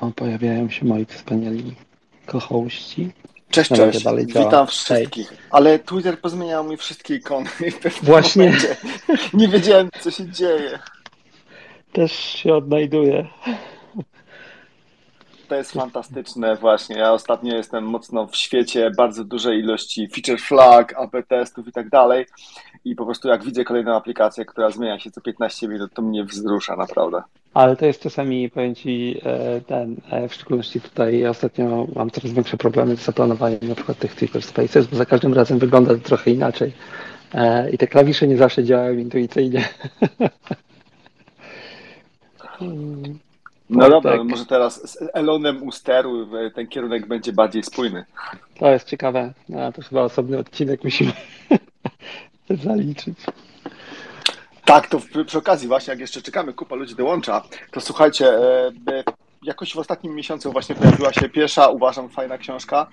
O, pojawiają się moi wspaniali kochości. Cześć, cześć. dalej działa. Witam wszystkich. Ale Twitter pozmieniał mi wszystkie ikony. Właśnie. momencie Nie wiedziałem, co się dzieje. Też się odnajduję. To jest fantastyczne właśnie. Ja ostatnio jestem mocno w świecie bardzo dużej ilości feature flag, AB testów i tak dalej. I po prostu jak widzę kolejną aplikację, która zmienia się co 15 minut, to mnie wzrusza naprawdę. Ale to jest czasami, powiem Ci, e, ten, e, w szczególności tutaj ostatnio mam coraz większe problemy z zaplanowaniem na przykład tych Twitter Spaces, bo za każdym razem wygląda to trochę inaczej. E, I te klawisze nie zawsze działają intuicyjnie. No Tak, dobra, tak. no może teraz z Elonem u steru e, ten kierunek będzie bardziej spójny. To jest ciekawe. A, to chyba osobny odcinek musimy zaliczyć. Tak, to przy, przy okazji właśnie, jak jeszcze czekamy, kupa ludzi dołącza, to słuchajcie, e, e, jakoś w ostatnim miesiącu właśnie pojawiła się pierwsza, uważam, fajna książka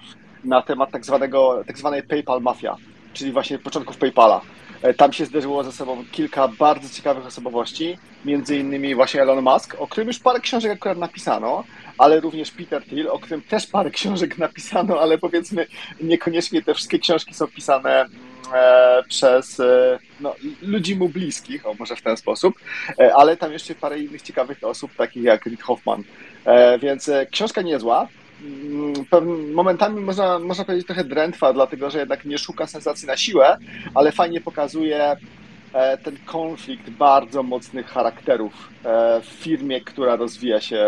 na temat tak zwanego, tak zwanej PayPal Mafia, czyli właśnie początków PayPala. E, Tam się zderzyło ze sobą kilka bardzo ciekawych osobowości, między innymi właśnie Elon Musk, o którym już parę książek akurat napisano, ale również Peter Thiel, o którym też parę książek napisano, ale powiedzmy niekoniecznie te wszystkie książki są pisane e, przez e, no, ludzi mu bliskich, o może w ten sposób, e, ale tam jeszcze parę innych ciekawych osób, takich jak Reid Hoffman. E, Więc e, książka niezła. Mm, Momentami można, można powiedzieć trochę drętwa, dlatego że jednak nie szuka sensacji na siłę, ale fajnie pokazuje e, ten konflikt bardzo mocnych charakterów e, w firmie, która rozwija się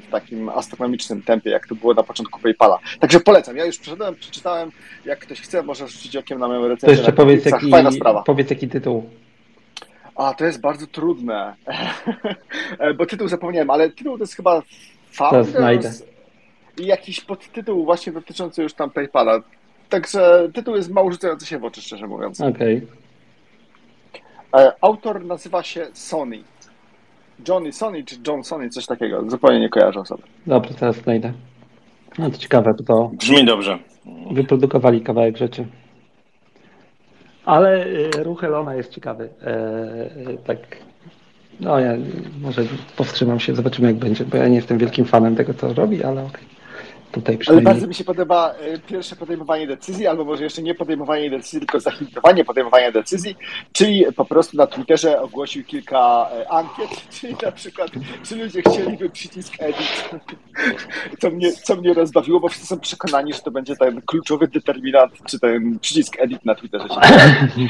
w takim astronomicznym tempie, jak to było na początku PayPala. Także polecam. Ja już przeszedłem, przeczytałem. Jak ktoś chce, może rzucić okiem na moją To recenzję. jeszcze na powiedz jaki, Fajna sprawa. powiedz jaki tytuł. A, to jest bardzo trudne, bo tytuł zapomniałem, ale tytuł to jest chyba Founders i jakiś podtytuł właśnie dotyczący już tam PayPala. Także tytuł jest mało rzucający się w oczy, szczerze mówiąc. Okej. E, Autor nazywa się Sony. Johnny Sony czy John Sony, coś takiego. Zupełnie nie kojarzę sobie. Dobra, teraz znajdę. No to ciekawe, bo to Brzmi dobrze. wyprodukowali kawałek rzeczy. Ale y, ruch Elona jest ciekawy. E, e, tak, no ja może powstrzymam się, zobaczymy jak będzie, bo ja nie jestem wielkim fanem tego, co robi, ale okej. Tutaj Ale przynajmniej. bardzo mi się podoba e, pierwsze podejmowanie decyzji, albo może jeszcze nie podejmowanie decyzji, tylko zahiltowanie podejmowania decyzji, czyli po prostu na Twitterze ogłosił kilka e, ankiet, czyli na przykład, czy ludzie chcieliby przycisk edit, co mnie, co mnie rozbawiło, bo wszyscy są przekonani, że to będzie ten kluczowy determinant, czy ten przycisk edit na Twitterze.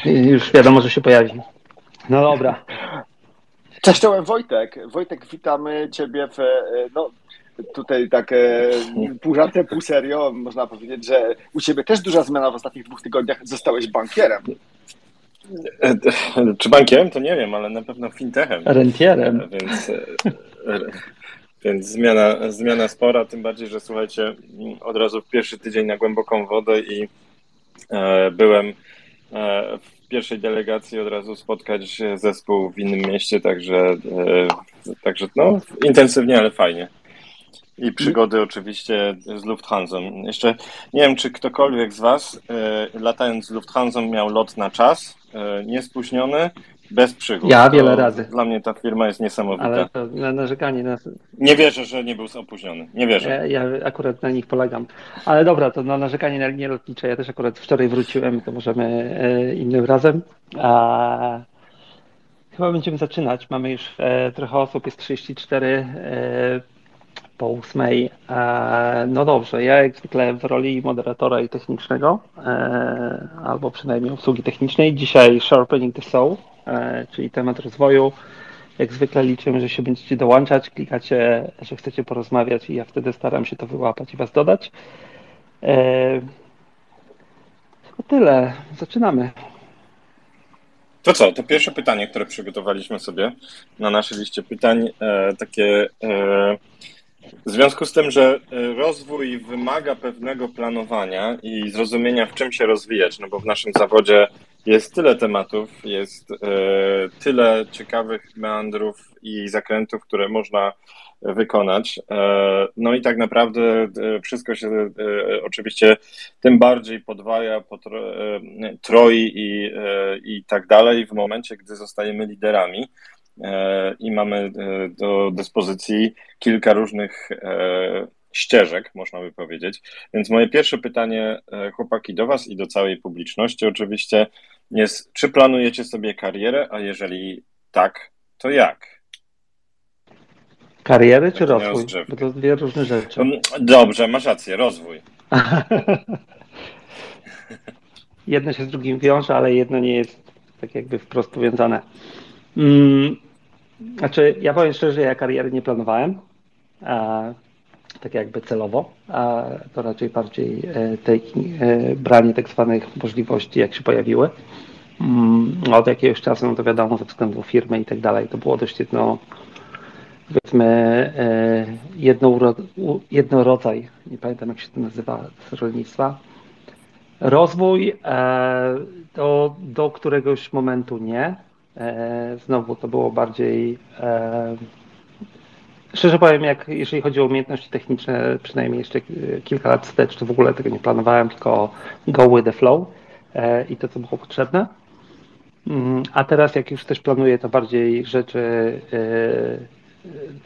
Już wiadomo, że się pojawi. No dobra. Cześć, czołem Wojtek. Wojtek, witamy Ciebie w, e, no tutaj tak e, pół żartem, pół serio, można powiedzieć, że u Ciebie też duża zmiana w ostatnich dwóch tygodniach, zostałeś bankierem. Czy bankiem? To nie wiem, ale na pewno fintechem. Rentierem. E, Więc, e, więc zmiana, zmiana spora, tym bardziej, że słuchajcie, od razu w pierwszy tydzień na głęboką wodę i e, byłem e, w pierwszej delegacji od razu spotkać zespół w innym mieście, także, e, także no, intensywnie, ale fajnie. I przygody oczywiście z Lufthansa. Jeszcze nie wiem, czy ktokolwiek z Was e, latając z Lufthansa miał lot na czas, e, niespóźniony, bez przygód. Ja To wiele razy. Dla mnie ta firma jest niesamowita. Ale to na narzekanie na, Nie wierzę, że nie był opóźniony. Nie wierzę. Ja, ja akurat na nich polegam. Ale dobra, to na narzekanie na linie lotnicze. Ja też akurat wczoraj wróciłem, to możemy e, innym razem. A, chyba będziemy zaczynać. Mamy już e, trochę osób, jest 34. E, po ósmej. E, no dobrze, ja jak zwykle w roli moderatora i technicznego, e, albo przynajmniej obsługi technicznej. Dzisiaj Sharpening the Soul, e, czyli temat rozwoju. Jak zwykle liczymy, że się będziecie dołączać, klikacie, że chcecie porozmawiać i ja wtedy staram się to wyłapać i was dodać. To tyle. Zaczynamy. To co, to pierwsze pytanie, które przygotowaliśmy sobie na naszej liście pytań, takie w związku z tym, że e, rozwój wymaga pewnego planowania i zrozumienia, w czym się rozwijać, no bo w naszym zawodzie jest tyle tematów, jest e, tyle ciekawych meandrów i zakrętów, które można wykonać. E, no i tak naprawdę wszystko się oczywiście tym bardziej podwaja, troi i, i tak dalej w momencie, gdy zostajemy liderami i mamy do dyspozycji kilka różnych ścieżek, można by powiedzieć. Więc moje pierwsze pytanie, chłopaki, do Was i do całej publiczności oczywiście jest, czy planujecie sobie karierę, a jeżeli tak, to jak? Kariery czy rozwój? Bo to dwie różne rzeczy. Mm, dobrze, masz rację, rozwój. jedno się z drugim wiąże, ale jedno nie jest tak jakby wprost powiązane. Hmm, znaczy, ja powiem szczerze, ja kariery nie planowałem. A, tak jakby celowo, a to raczej bardziej e, tej, e, branie tak zwanych możliwości, jak się pojawiły. Mm, od jakiegoś czasu, no to wiadomo, ze względu firmy i tak dalej, to było dość jedno, powiedzmy e, jedno, jednorodzaj, nie pamiętam jak się to nazywa z rolnictwa. Rozwój e, do, do któregoś momentu nie. E, znowu to było bardziej Szczerze powiem, jak jeżeli chodzi o umiejętności techniczne, przynajmniej jeszcze kilka lat wstecz, to w ogóle tego nie planowałem, tylko go with the flow i to, co było potrzebne. Mm, a teraz, jak już też planuję, to bardziej rzeczy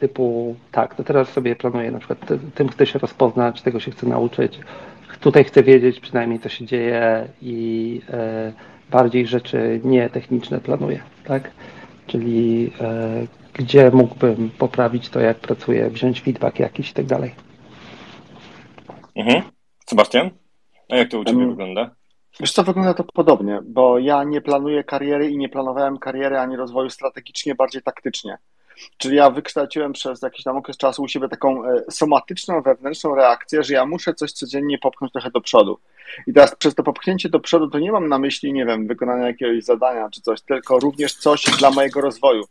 typu tak, to teraz sobie planuję na przykład tym chcę się rozpoznać, tego się chcę nauczyć, tutaj chcę wiedzieć przynajmniej co się dzieje i e, bardziej rzeczy nietechniczne planuję, tak? Czyli e, gdzie mógłbym poprawić to, jak pracuję, wziąć feedback jakiś i tak dalej. Mhm. Sebastian, a jak to u Ciebie um, wygląda? Wiesz co, wygląda to podobnie, bo ja nie planuję kariery i nie planowałem kariery ani rozwoju strategicznie, bardziej taktycznie. Czyli ja wykształciłem przez jakiś tam okres czasu u siebie taką e, somatyczną, wewnętrzną reakcję, że ja muszę coś codziennie popchnąć trochę do przodu. I teraz przez to popchnięcie do przodu to nie mam na myśli, nie wiem, wykonania jakiegoś zadania czy coś, tylko również coś dla mojego rozwoju.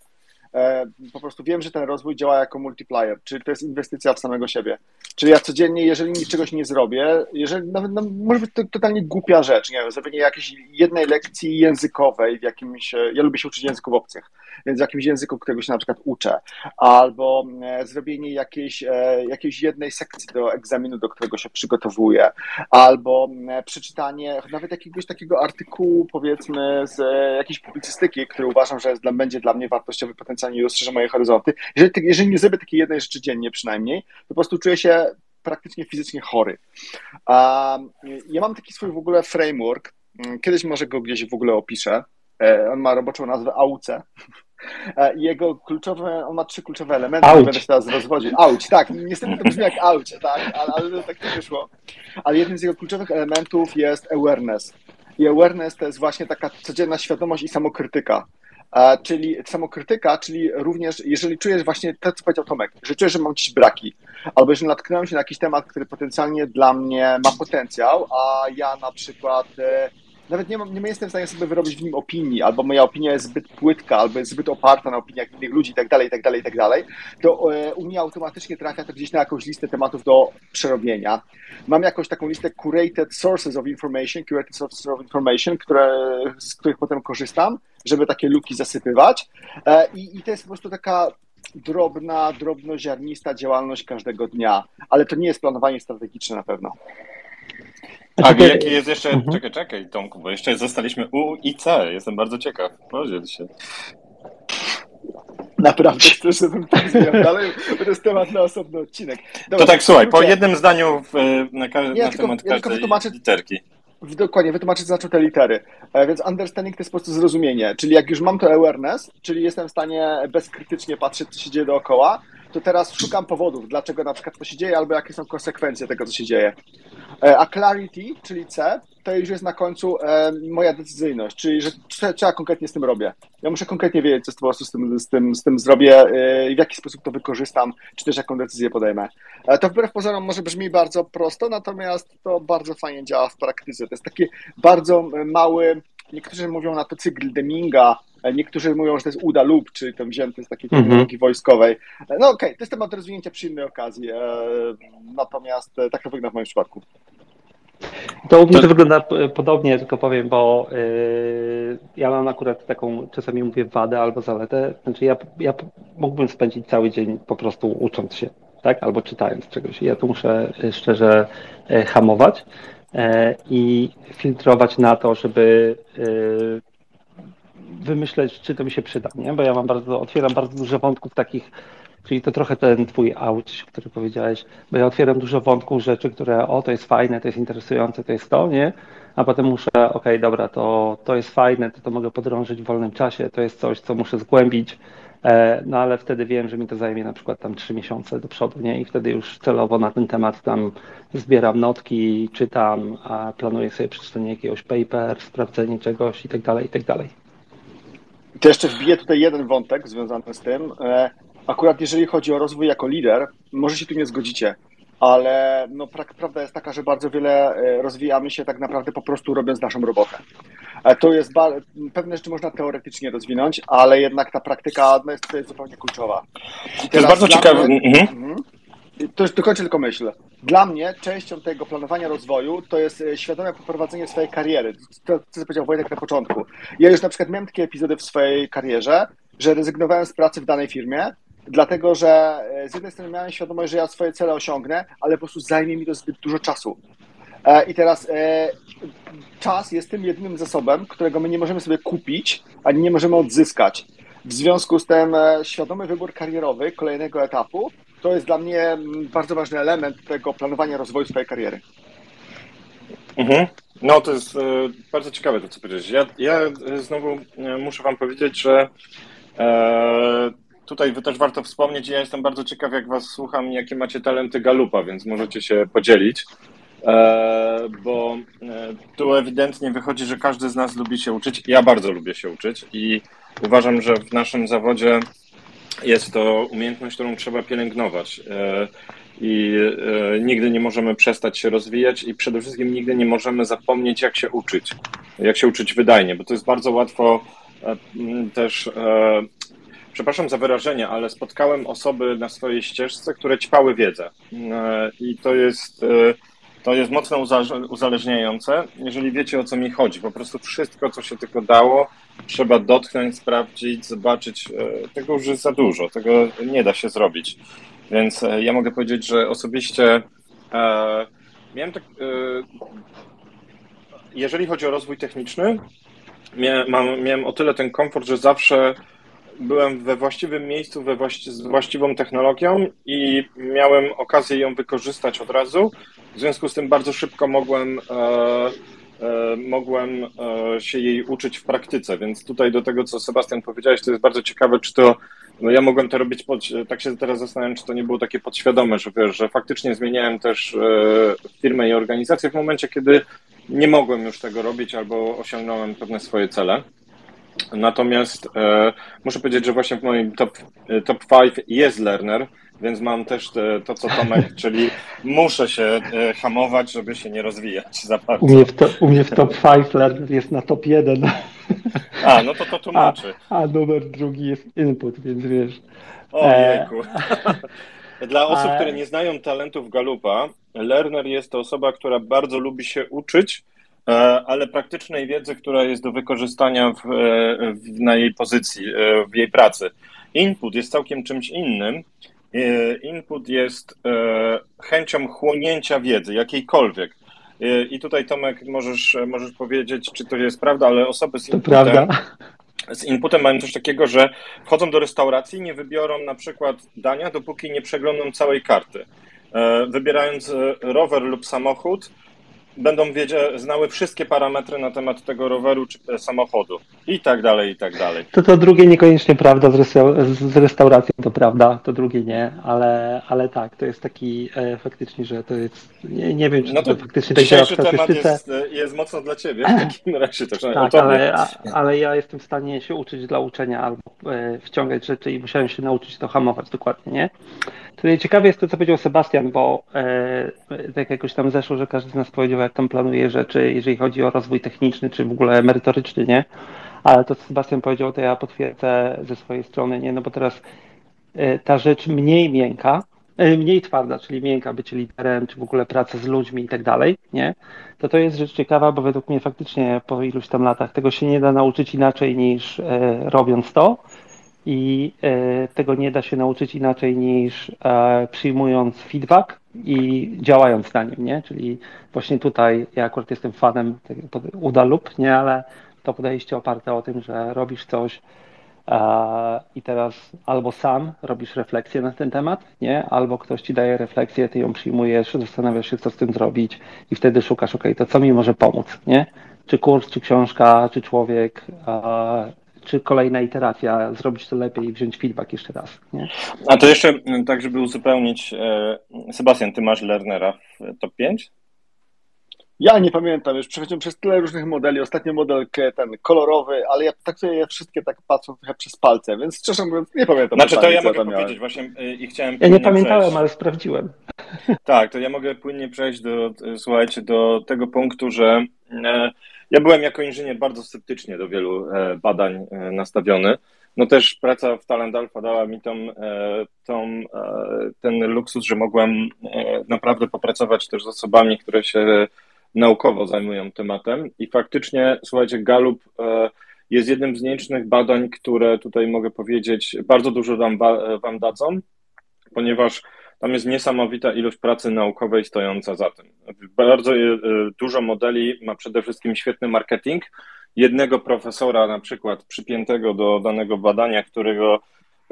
E, po prostu wiem, że ten rozwój działa jako multiplier, czyli to jest inwestycja w samego siebie. Czyli ja codziennie, jeżeli czegoś nie zrobię, jeżeli nawet no, może być to totalnie głupia rzecz, nie wiem, zrobienie jakiejś jednej lekcji językowej w jakimś, ja lubię się uczyć języków obcych, więc jakimś języku, którego się na przykład uczę, albo e, zrobienie jakiejś, e, jakiejś jednej sekcji do egzaminu, do którego się przygotowuję, albo przeczytanie nawet jakiegoś takiego artykułu, powiedzmy, z jakiejś publicystyki, który uważam, że dla, będzie dla mnie wartościowy potencjalnie i rozszerza moje horyzonty. Jeżeli, jeżeli nie zrobię takiej jednej rzeczy dziennie przynajmniej, to po prostu czuję się praktycznie fizycznie chory. Ja mam taki swój w ogóle framework, kiedyś może go gdzieś w ogóle opiszę. E, on ma roboczą nazwę AUC. E, jego kluczowe, on ma trzy kluczowe elementy, nie będę się teraz rozwodził. Auć, tak, niestety to brzmi jak auć, tak, ale, ale tak to wyszło. Ale jednym z jego kluczowych elementów jest awareness. I awareness to jest właśnie taka codzienna świadomość i samokrytyka czyli samokrytyka, czyli również, jeżeli czujesz właśnie to, co powiedział Tomek, że czujesz, że mam gdzieś braki, albo jeżeli natknąłem się na jakiś temat, który potencjalnie dla mnie ma potencjał, a ja na przykład e, nawet nie, nie jestem w stanie sobie wyrobić w nim opinii, albo moja opinia jest zbyt płytka, albo jest zbyt oparta na opiniach innych ludzi i tak dalej, i tak dalej, i tak dalej, to e, u mnie automatycznie trafia to gdzieś na jakąś listę tematów do przerobienia. Mam jakąś taką listę curated sources of information, curated sources of information, które, z których potem korzystam, żeby takie luki zasypywać. E, I, I to jest po prostu taka drobna, drobnoziarnista działalność każdego dnia, ale to nie jest planowanie strategiczne na pewno. A znaczy, jaki jest jeszcze, mhm. czekaj, czekaj Tomku, bo jeszcze zostaliśmy U i C, jestem bardzo ciekaw, podziel się. Naprawdę chcesz, żebym tak zmieniał dalej, bo to jest temat na osobny odcinek. Dobra, to tak, słuchaj, po jednym zdaniu w, na, ka- ja na tylko, temat ja każdej wytłumaczę, literki. Dokładnie, wytłumaczę, co znaczą te litery. E, więc understanding to jest po prostu zrozumienie, czyli jak już mam to awareness, czyli jestem w stanie bezkrytycznie patrzeć, co się dzieje dookoła, to teraz szukam powodów, dlaczego na przykład to się dzieje, albo jakie są konsekwencje tego, co się dzieje. E, a clarity, czyli C, to już jest na końcu e, moja decyzyjność, czyli że co ja konkretnie z tym robię. Ja muszę konkretnie wiedzieć, co z, po z, tym, z, tym, z tym zrobię, e, w jaki sposób to wykorzystam, czy też jaką decyzję podejmę. To wbrew pozorom może brzmi bardzo prosto, natomiast to bardzo fajnie działa w praktyce. To jest taki bardzo mały, niektórzy mówią na to cykl Deminga, Niektórzy mówią, że to jest UDA lub, czyli to wzięty z takiej mhm. technologii wojskowej. No okej, okay, to jest temat do rozwinięcia przy innej okazji. Natomiast tak to wygląda w moim przypadku. To u mnie to wygląda podobnie, tylko powiem, bo yy, ja mam akurat taką, czasami mówię wadę albo zaletę, znaczy ja, ja mógłbym spędzić cały dzień po prostu ucząc się, tak, albo czytając czegoś. Ja tu muszę y, szczerze hamować yy, i filtrować na to, żeby yy, wymyśleć, czy to mi się przyda, nie? Bo ja mam bardzo, otwieram bardzo dużo wątków takich Czyli to trochę ten twój auć, który powiedziałeś, bo ja otwieram dużo wątków, rzeczy, które o, to jest fajne, to jest interesujące, to jest to, nie? A potem muszę, okej, okay, dobra, to, to jest fajne, to, to mogę podrążyć w wolnym czasie, to jest coś, co muszę zgłębić, e, no ale wtedy wiem, że mi to zajmie na przykład tam trzy miesiące do przodu, nie? I wtedy już celowo na ten temat tam zbieram notki, czytam, a planuję sobie przeczytanie jakiegoś paper, sprawdzenie czegoś i tak dalej, i tak dalej. To jeszcze wbiję tutaj jeden wątek związany z tym. Akurat jeżeli chodzi o rozwój jako lider, może się tu nie zgodzicie, ale no, prawda jest taka, że bardzo wiele e, rozwijamy się tak naprawdę po prostu robiąc naszą robotę. E, to jest pewne rzeczy można teoretycznie rozwinąć, ale jednak ta praktyka no, jest, jest zupełnie kluczowa. to jest bardzo ciekawe. Mnie, mhm. mhm. To już dokończę tylko myśl. Dla mnie częścią tego planowania rozwoju to jest e, świadome poprowadzenie swojej kariery. To, co powiedział Wojtek na początku. Ja już na przykład miałem takie epizody w swojej karierze, że rezygnowałem z pracy w danej firmie, dlatego że e, z jednej strony miałem świadomość, że ja swoje cele osiągnę, ale po prostu zajmie mi to zbyt dużo czasu. E, I teraz e, czas jest tym jedynym zasobem, którego my nie możemy sobie kupić, ani nie możemy odzyskać. W związku z tym świadomy wybór karierowy kolejnego etapu to jest dla mnie bardzo ważny element tego planowania rozwoju swojej kariery. Mhm. No to jest bardzo ciekawe to, co powiedziałeś. Ja, ja znowu muszę Wam powiedzieć, że tutaj też warto wspomnieć, ja jestem bardzo ciekaw, jak was słucham, jakie macie talenty Galupa, więc możecie się podzielić, e, bo e, tu ewidentnie wychodzi, że każdy z nas lubi się uczyć. Ja bardzo lubię się uczyć i uważam, że w naszym zawodzie jest to umiejętność, którą trzeba pielęgnować. E, I nigdy nie możemy przestać się rozwijać, i przede wszystkim nigdy nie możemy zapomnieć, jak się uczyć, jak się uczyć wydajnie, bo to jest bardzo łatwo też przepraszam za wyrażenie, ale spotkałem osoby na swojej ścieżce, które ćpały wiedzę. E, I to jest, e, to jest mocno uzależniające, jeżeli wiecie o co mi chodzi. Po prostu wszystko, co się tylko dało, trzeba dotknąć, sprawdzić, zobaczyć. E, tego już jest za dużo, tego nie da się zrobić. Więc ja mogę powiedzieć, że osobiście miałem tak. Jeżeli chodzi o rozwój techniczny, miałem, miałem o tyle ten komfort, że zawsze byłem we właściwym miejscu, we właści z właściwą technologią i miałem okazję ją wykorzystać od razu. W związku z tym bardzo szybko mogłem, e, e, mogłem e, się jej uczyć w praktyce. Więc tutaj do tego, co Sebastian powiedziałeś, to jest bardzo ciekawe, czy to no ja mogłem to robić, pod, tak się teraz zastanawiam, czy to nie było takie podświadome, że wiesz, że faktycznie zmieniałem też e, firmę i organizację w momencie, kiedy nie mogłem już tego robić albo osiągnąłem pewne swoje cele. Natomiast e, muszę powiedzieć, że właśnie w moim top, e, top 5 jest learner, więc mam też te, to, co Tomek, czyli muszę się e, hamować, żeby się nie rozwijać za bardzo. U mnie w, to, u mnie w top 5 learner jest na top 1. A, no to to tłumaczy. A, a numer drugi jest input, więc wiesz. Ojejku. Dla osób, które nie znają talentów Galupa, learner jest to osoba, która bardzo lubi się uczyć, E, ale praktycznej wiedzy, która jest do wykorzystania w, e, w, na jej pozycji, e, w jej pracy. Input jest całkiem czymś innym. Input jest chęcią chłonięcia wiedzy, jakiejkolwiek. I tutaj Tomek możesz, możesz powiedzieć, czy to jest prawda, ale osoby z inputem, z inputem mają coś takiego, że wchodzą do restauracji, nie wybiorą na przykład dania, dopóki nie przeglądną całej karty. Wybierając rower lub samochód, będą wiedzieć, znały wszystkie parametry na temat tego roweru czy samochodu i tak dalej, i tak dalej. To to drugie niekoniecznie prawda, z, restau- z restauracją to prawda, to drugie nie, ale, ale tak, to jest taki e, faktycznie, że to jest, nie, nie wiem, czy No to, to faktycznie tak działa w statystyce. jest, jest mocno dla Ciebie, w takim razie to przynajmniej Tak, ale, a- ale ja jestem w stanie się uczyć dla uczenia albo e, wciągać rzeczy i musiałem się nauczyć to hamować dokładnie, nie? Tutaj ciekawe jest to, co powiedział Sebastian, bo e, tak jakoś tam zeszło, że każdy z nas powiedział, jak tam planuje rzeczy, jeżeli chodzi o rozwój techniczny, czy w ogóle merytoryczny, nie? Ale to, co Sebastian powiedział, to ja potwierdzę ze swojej strony, nie? No bo teraz e, ta rzecz mniej miękka, e, mniej twarda, czyli miękka, bycie liderem, czy w ogóle praca z ludźmi i tak dalej, nie? To to jest rzecz ciekawa, bo według mnie faktycznie po iluś tam latach tego się nie da nauczyć inaczej niż e, robiąc to i e, tego nie da się nauczyć inaczej niż e, przyjmując feedback i działając na nim, nie? Czyli właśnie tutaj ja akurat jestem fanem uda lub nie, ale to podejście oparte o tym, że robisz coś e, i teraz albo sam robisz refleksję na ten temat, nie? Albo ktoś ci daje refleksję, ty ją przyjmujesz, zastanawiasz się, co z tym zrobić i wtedy szukasz, ok, to co mi może pomóc, nie? Czy kurs, czy książka, czy człowiek, czy kolejna iteracja, zrobić to lepiej i wziąć feedback jeszcze raz, nie? A to jeszcze m, tak, żeby uzupełnić, e, Sebastian, Ty masz Lernera w top 5? Ja nie pamiętam, już przechodziłem przez tyle różnych modeli. Ostatnio model k- ten kolorowy, ale ja traktuję je wszystkie tak patrząc trochę przez palce, więc szczerze mówiąc nie pamiętam. Znaczy to ja mogę powiedzieć właśnie e, i chciałem Ja nie pamiętałem, przejść. ale sprawdziłem. Tak, to ja mogę płynnie przejść do, słuchajcie, do tego punktu, że e, ja byłem jako inżynier bardzo sceptycznie do wielu e, badań e, nastawiony. No też praca w Talent Alpha dała mi tą, e, tą, ten luksus, że mogłem naprawdę popracować też z osobami, które się naukowo zajmują tematem i faktycznie, słuchajcie, Gallup e, jest jednym z nielicznych badań, które tutaj mogę powiedzieć, bardzo dużo wam, wa- wam dadzą, ponieważ tam jest niesamowita ilość pracy naukowej stojąca za tym. Bardzo e, dużo modeli ma przede wszystkim świetny marketing. Jednego profesora, na przykład przypiętego do danego badania, którego,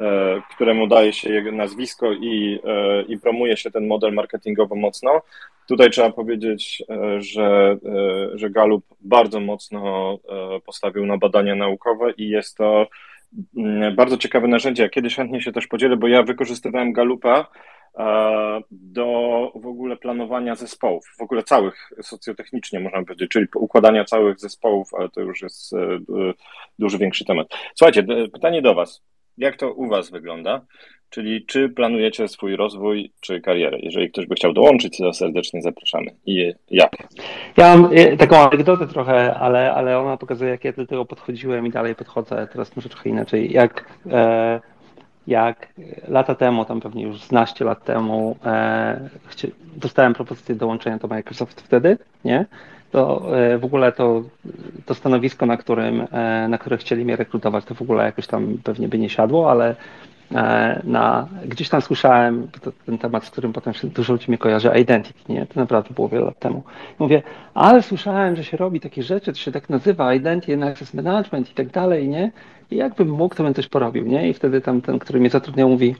e, któremu daje się jego nazwisko i, e, i promuje się ten model marketingowo mocno. Tutaj trzeba powiedzieć, e, że, e, że Gallup bardzo mocno e, postawił na badania naukowe i jest to mm, bardzo ciekawe narzędzie. Ja Kiedyś chętnie się też podzielę, bo ja wykorzystywałem Gallupa e, do w ogóle planowania zespołów, w ogóle całych socjotechnicznie można powiedzieć, czyli układania całych zespołów, ale to już jest e, du- dużo większy temat. Słuchajcie, pytanie do Was. Jak to u Was wygląda? Czyli czy planujecie swój rozwój czy karierę? Jeżeli ktoś by chciał dołączyć, to serdecznie zapraszamy. I jak? Ja mam e, taką anegdotę trochę, ale, ale ona pokazuje, jak ja do tego podchodziłem i dalej podchodzę. Teraz może trochę inaczej. Jak, e, jak lata temu, tam pewnie już 12 lat temu, e, dostałem propozycję dołączenia do Microsoft wtedy, nie? To e, w ogóle to, to stanowisko, na którym, e, na które chcieli mnie rekrutować, to w ogóle jakoś tam pewnie by nie siadło, ale na, gdzieś tam słyszałem to, ten temat, z którym potem się dużo ludzi mnie kojarzy, identity, nie? To naprawdę było wiele lat temu. Mówię, ale słyszałem, że się robi takie rzeczy, to się tak nazywa Identity Access Management i tak dalej, nie? I jakbym mógł, to bym coś porobił, nie? I wtedy tam ten, który mnie zatrudniał, mówi,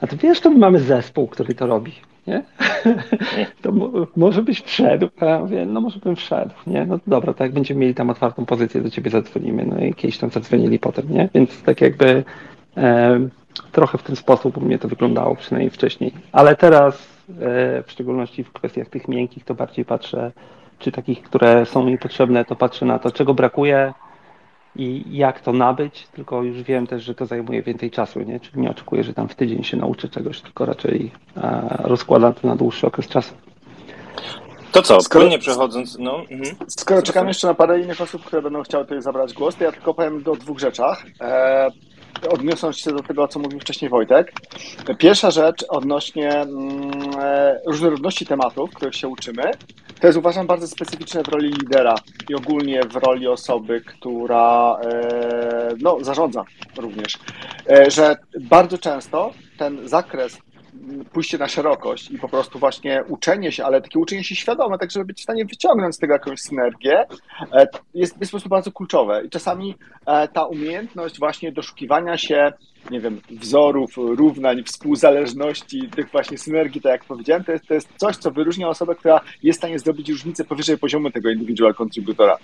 a ty wiesz, to my mamy zespół, który to robi, nie? To mo- może byś wszedł. A ja mówię, no może bym wszedł, nie? No dobra, tak jak będziemy mieli tam otwartą pozycję, do ciebie zadzwonimy. No i kiedyś tam zadzwonili potem, nie? Więc tak jakby e, trochę w ten sposób u mnie to wyglądało, przynajmniej wcześniej. Ale teraz, e, w szczególności w kwestiach tych miękkich, to bardziej patrzę, czy takich, które są mi potrzebne, to patrzę na to, czego brakuje i jak to nabyć, tylko już wiem też, że to zajmuje więcej czasu, nie? Czyli nie oczekuję, że tam w tydzień się nauczę czegoś, tylko raczej e, rozkładam to na dłuższy okres czasu. To co, Skoro- płynnie przechodząc, no, mhm. Skoro czekam jeszcze na parę innych osób, które będą chciały tutaj zabrać głos, to ja tylko powiem o dwóch rzeczach. Odniosąc się do tego, co mówił wcześniej Wojtek. Pierwsza rzecz odnośnie mm, e, różnorodności tematów, których się uczymy, to jest uważam bardzo specyficzne w roli lidera i ogólnie w roli osoby, która e, no, zarządza również, e, że bardzo często ten zakres pójście na szerokość i po prostu właśnie uczenie się, ale takie uczenie się świadome, tak żeby być w stanie wyciągnąć z tego jakąś synergię, e, jest, jest po prostu bardzo kluczowe. I czasami e, ta umiejętność właśnie doszukiwania się, nie wiem, wzorów, równań, współzależności, tych właśnie synergii, tak jak powiedziałem, to jest, to jest coś, co wyróżnia osobę, która jest w stanie zrobić różnicę powyżej poziomu tego individual contributora.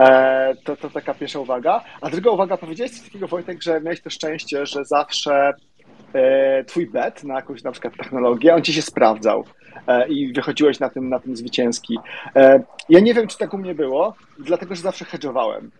E, to, to taka pierwsza uwaga. A druga uwaga, powiedziałeś coś takiego, Wojtek, że miałeś to szczęście, że zawsze twój bet na jakąś na przykład technologię, on ci się sprawdzał e, i wychodziłeś na tym, na tym zwycięski. Ja nie wiem, czy tak u mnie było, dlatego, że zawsze hedżowałem.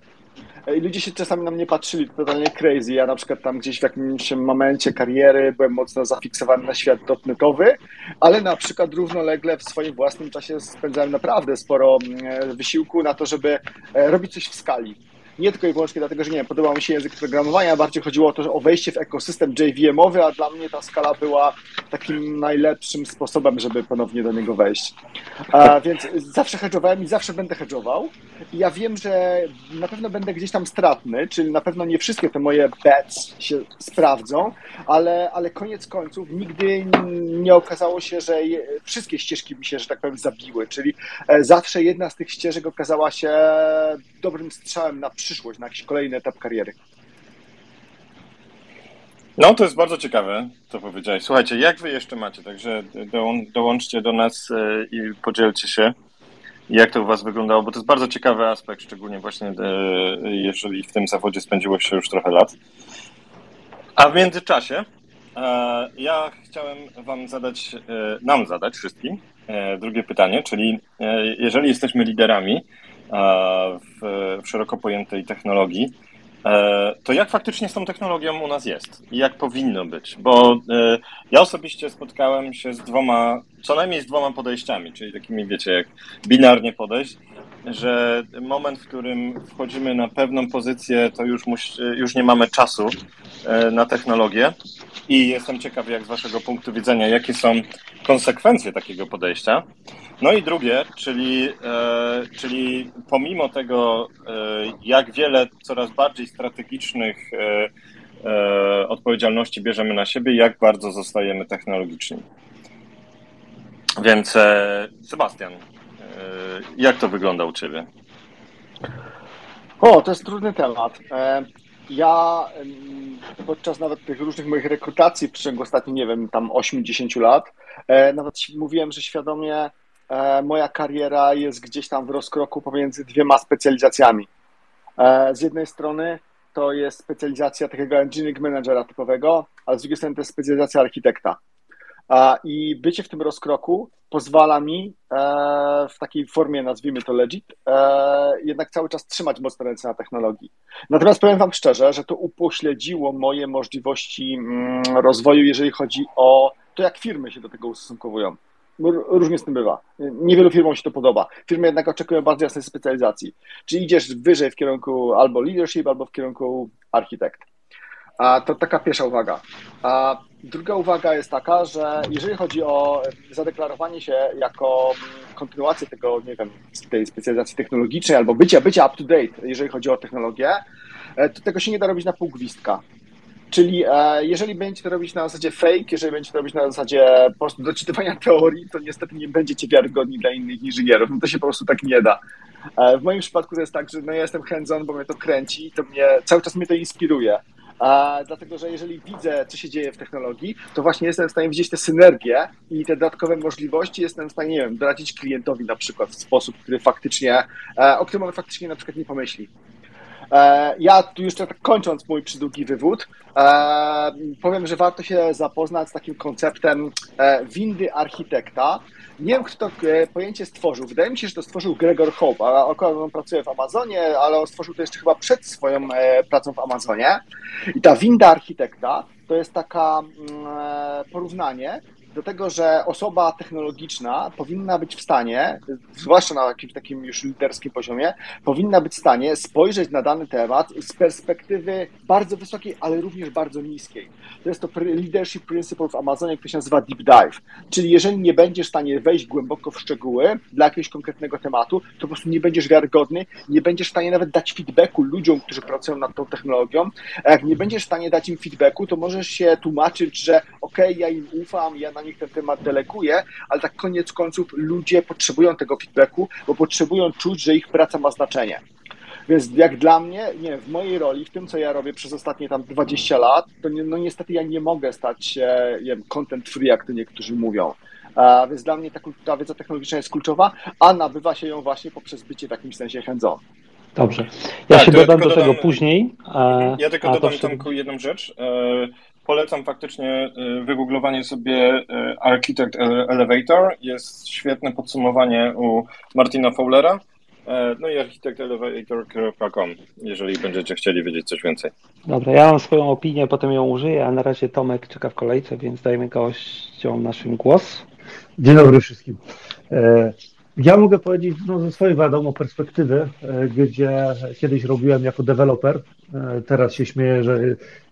I ludzie się czasami na mnie patrzyli totalnie crazy. Ja na przykład tam gdzieś w jakimś momencie kariery byłem mocno zafiksowany na świat dotnetowy, ale na przykład równolegle w swoim własnym czasie spędzałem naprawdę sporo mm, wysiłku na to, żeby e, robić coś w skali nie tylko i wyłącznie dlatego, że nie wiem, podobał mi się język programowania, bardziej chodziło o to, że o wejście w ekosystem JVM-owy, a dla mnie ta skala była takim najlepszym sposobem, żeby ponownie do niego wejść. A, więc zawsze hedżowałem i zawsze będę hedżował. I ja wiem, że na pewno będę gdzieś tam stratny, czyli na pewno nie wszystkie te moje bets się sprawdzą, ale, ale koniec końców nigdy nie okazało się, że wszystkie ścieżki mi się, że tak powiem, zabiły, czyli e, zawsze jedna z tych ścieżek okazała się dobrym strzałem na przyszłość, na jakiś kolejny etap kariery. No, to jest bardzo ciekawe, co powiedziałeś. Słuchajcie, jak wy jeszcze macie? Także dołączcie do nas e, i podzielcie się, jak to u was wyglądało, bo to jest bardzo ciekawy aspekt, szczególnie właśnie e, jeżeli w tym zawodzie spędziło się już trochę lat. A w międzyczasie e, ja chciałem wam zadać, nam zadać wszystkim drugie pytanie, czyli jeżeli jesteśmy liderami, w, w szeroko pojętej technologii, e, to jak faktycznie z tą technologią u nas jest i jak powinno być? Bo e, ja osobiście spotkałem się z dwoma, co najmniej z dwoma podejściami, czyli takimi, wiecie, jak binarnie podejść, że moment, w którym wchodzimy na pewną pozycję, to już, już nie mamy czasu e, na technologię. I jestem ciekaw, jak z Waszego punktu widzenia, jakie są konsekwencje takiego podejścia. No i drugie, czyli, e, czyli pomimo tego, e, jak wiele coraz bardziej strategicznych odpowiedzialności bierzemy na siebie, jak bardzo zostajemy technologiczni. Więc Sebastian, jak to wygląda u Ciebie? O, to jest trudny temat. E, ja podczas nawet tych różnych moich rekrutacji w przeciągu ostatnich, nie wiem, tam 8-10 lat, e, nawet mówiłem, że świadomie e, moja kariera jest gdzieś tam w rozkroku pomiędzy dwiema specjalizacjami. Z jednej strony to jest specjalizacja takiego engineering managera typowego, a z drugiej strony to jest specjalizacja architekta. I bycie w tym rozkroku pozwala mi e, w takiej formie, nazwijmy to legit, e, jednak cały czas trzymać mocno ręce na technologii. Natomiast powiem Wam szczerze, że to upośledziło moje możliwości mm, rozwoju, jeżeli chodzi o to, jak firmy się do tego ustosunkowują. Różnie z tym bywa. Niewielu firmom się to podoba. Firmy jednak oczekują bardzo jasnej specjalizacji. Czy idziesz wyżej w kierunku albo leadership, albo w kierunku architekt. A to taka pierwsza uwaga. A druga uwaga jest taka, że jeżeli chodzi o zadeklarowanie się jako kontynuację tego, nie wiem, tej specjalizacji technologicznej albo bycia, bycia up to date, jeżeli chodzi o technologię, e, to tego się nie da robić na pół gwizdka. Czyli e, jeżeli będziecie to robić na zasadzie fake, jeżeli będziecie to robić na zasadzie po prostu doczytywania teorii, to niestety nie będziecie wiarygodni dla innych inżynierów. No to się po prostu tak nie da. E, w moim przypadku to jest tak, że no ja jestem hands-on, bo mnie to kręci, to mnie, cały czas mnie to inspiruje. A, dlatego, że jeżeli widzę, co się dzieje w technologii, to właśnie jestem w stanie widzieć te synergie i te dodatkowe możliwości, jestem w stanie, nie wiem, doradzić klientowi na przykład w sposób, który faktycznie, e, o którym on faktycznie na przykład nie pomyśli. E, ja tu jeszcze tak kończąc mój przydługi wywód, e, powiem, że warto się zapoznać z takim konceptem windy architekta, nie wiem, kto to e, pojęcie stworzył. Wydaje mi się, że to stworzył Gregor Hope, a on pracuje w Amazonie, ale on stworzył to jeszcze chyba przed swoją e, pracą w Amazonie. I ta winda architekta to jest taka mm, e, porównanie, do tego, że osoba technologiczna powinna być w stanie, zwłaszcza na jakimś takim już liderskim poziomie, powinna być w stanie spojrzeć na dany temat z perspektywy bardzo wysokiej, ale również bardzo niskiej. To jest to leadership principle w Amazonie, który się nazywa deep dive. Czyli jeżeli nie będziesz w stanie wejść głęboko w szczegóły dla jakiegoś konkretnego tematu, to po prostu nie będziesz wiarygodny, nie będziesz w stanie nawet dać feedbacku ludziom, którzy pracują nad tą technologią. A jak nie będziesz w stanie dać im feedbacku, to możesz się tłumaczyć, że okej, okay, ja im ufam, ja na nich ten temat deleguję, ale tak koniec końców ludzie potrzebują tego feedbacku, bo potrzebują czuć, że ich praca ma znaczenie. Więc jak dla mnie, nie, w mojej roli, w tym co ja robię przez ostatnie tam 20 lat, to nie, no niestety ja nie mogę stać się nie wiem, content free, jak to niektórzy mówią. A, więc dla mnie ta, ta wiedza technologiczna jest kluczowa, a nabywa się ją właśnie poprzez bycie w jakimś sensie hands-on. Dobrze. Ja tak, się dodam do tego później. ja tylko dodam jedną rzecz. E, polecam faktycznie e, wygooglowanie sobie e, Architect Elevator. Jest świetne podsumowanie u Martina Fowlera. No i architektelevator.com, jeżeli będziecie chcieli wiedzieć coś więcej. Dobra, ja mam swoją opinię, potem ją użyję, a na razie Tomek czeka w kolejce, więc dajmy gościom naszym głos. Dzień dobry wszystkim. Ja mogę powiedzieć no, ze swojej wiadomo perspektywy, e, gdzie kiedyś robiłem jako deweloper. E, teraz się śmieję, że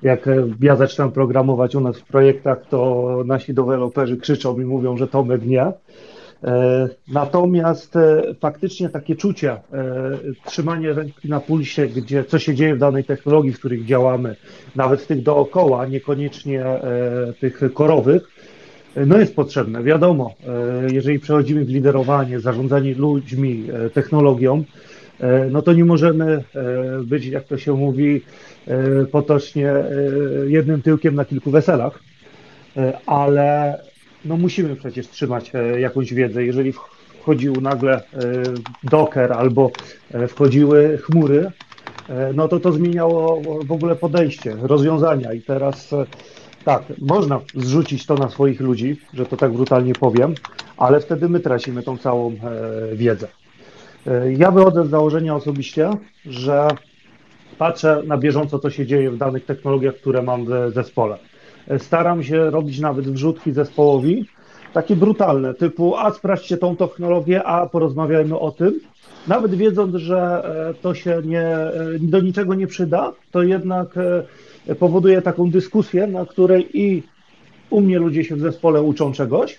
jak ja zaczynam programować u nas w projektach, to nasi deweloperzy krzyczą i mówią, że Tomek nie. E, natomiast faktycznie takie czucie, trzymanie ręki na pulsie, gdzie co się dzieje w danej technologii, w których działamy, nawet tych dookoła, niekoniecznie tych korowych, no jest potrzebne, wiadomo. E, jeżeli przechodzimy w liderowanie, zarządzanie ludźmi, e, technologią, e, no to nie możemy być, jak to się mówi potocznie, jednym tyłkiem na kilku weselach, ale no musimy przecież trzymać jakąś wiedzę. Jeżeli wchodził nagle Docker albo wchodziły chmury, no to to zmieniało w ogóle podejście, rozwiązania i teraz tak, można zrzucić to na swoich ludzi, że to tak brutalnie powiem, ale wtedy my tracimy tą całą e, wiedzę. E, ja wychodzę z założenia osobiście, że patrzę na bieżąco, co się dzieje w danych technologiach, które mam w zespole. E, staram się robić nawet wrzutki zespołowi, takie brutalne, typu a sprawdźcie tą technologię, a porozmawiajmy o tym. Nawet wiedząc, że to się nie, do niczego nie przyda, to jednak powoduje taką dyskusję, na której i u mnie ludzie się w zespole uczą czegoś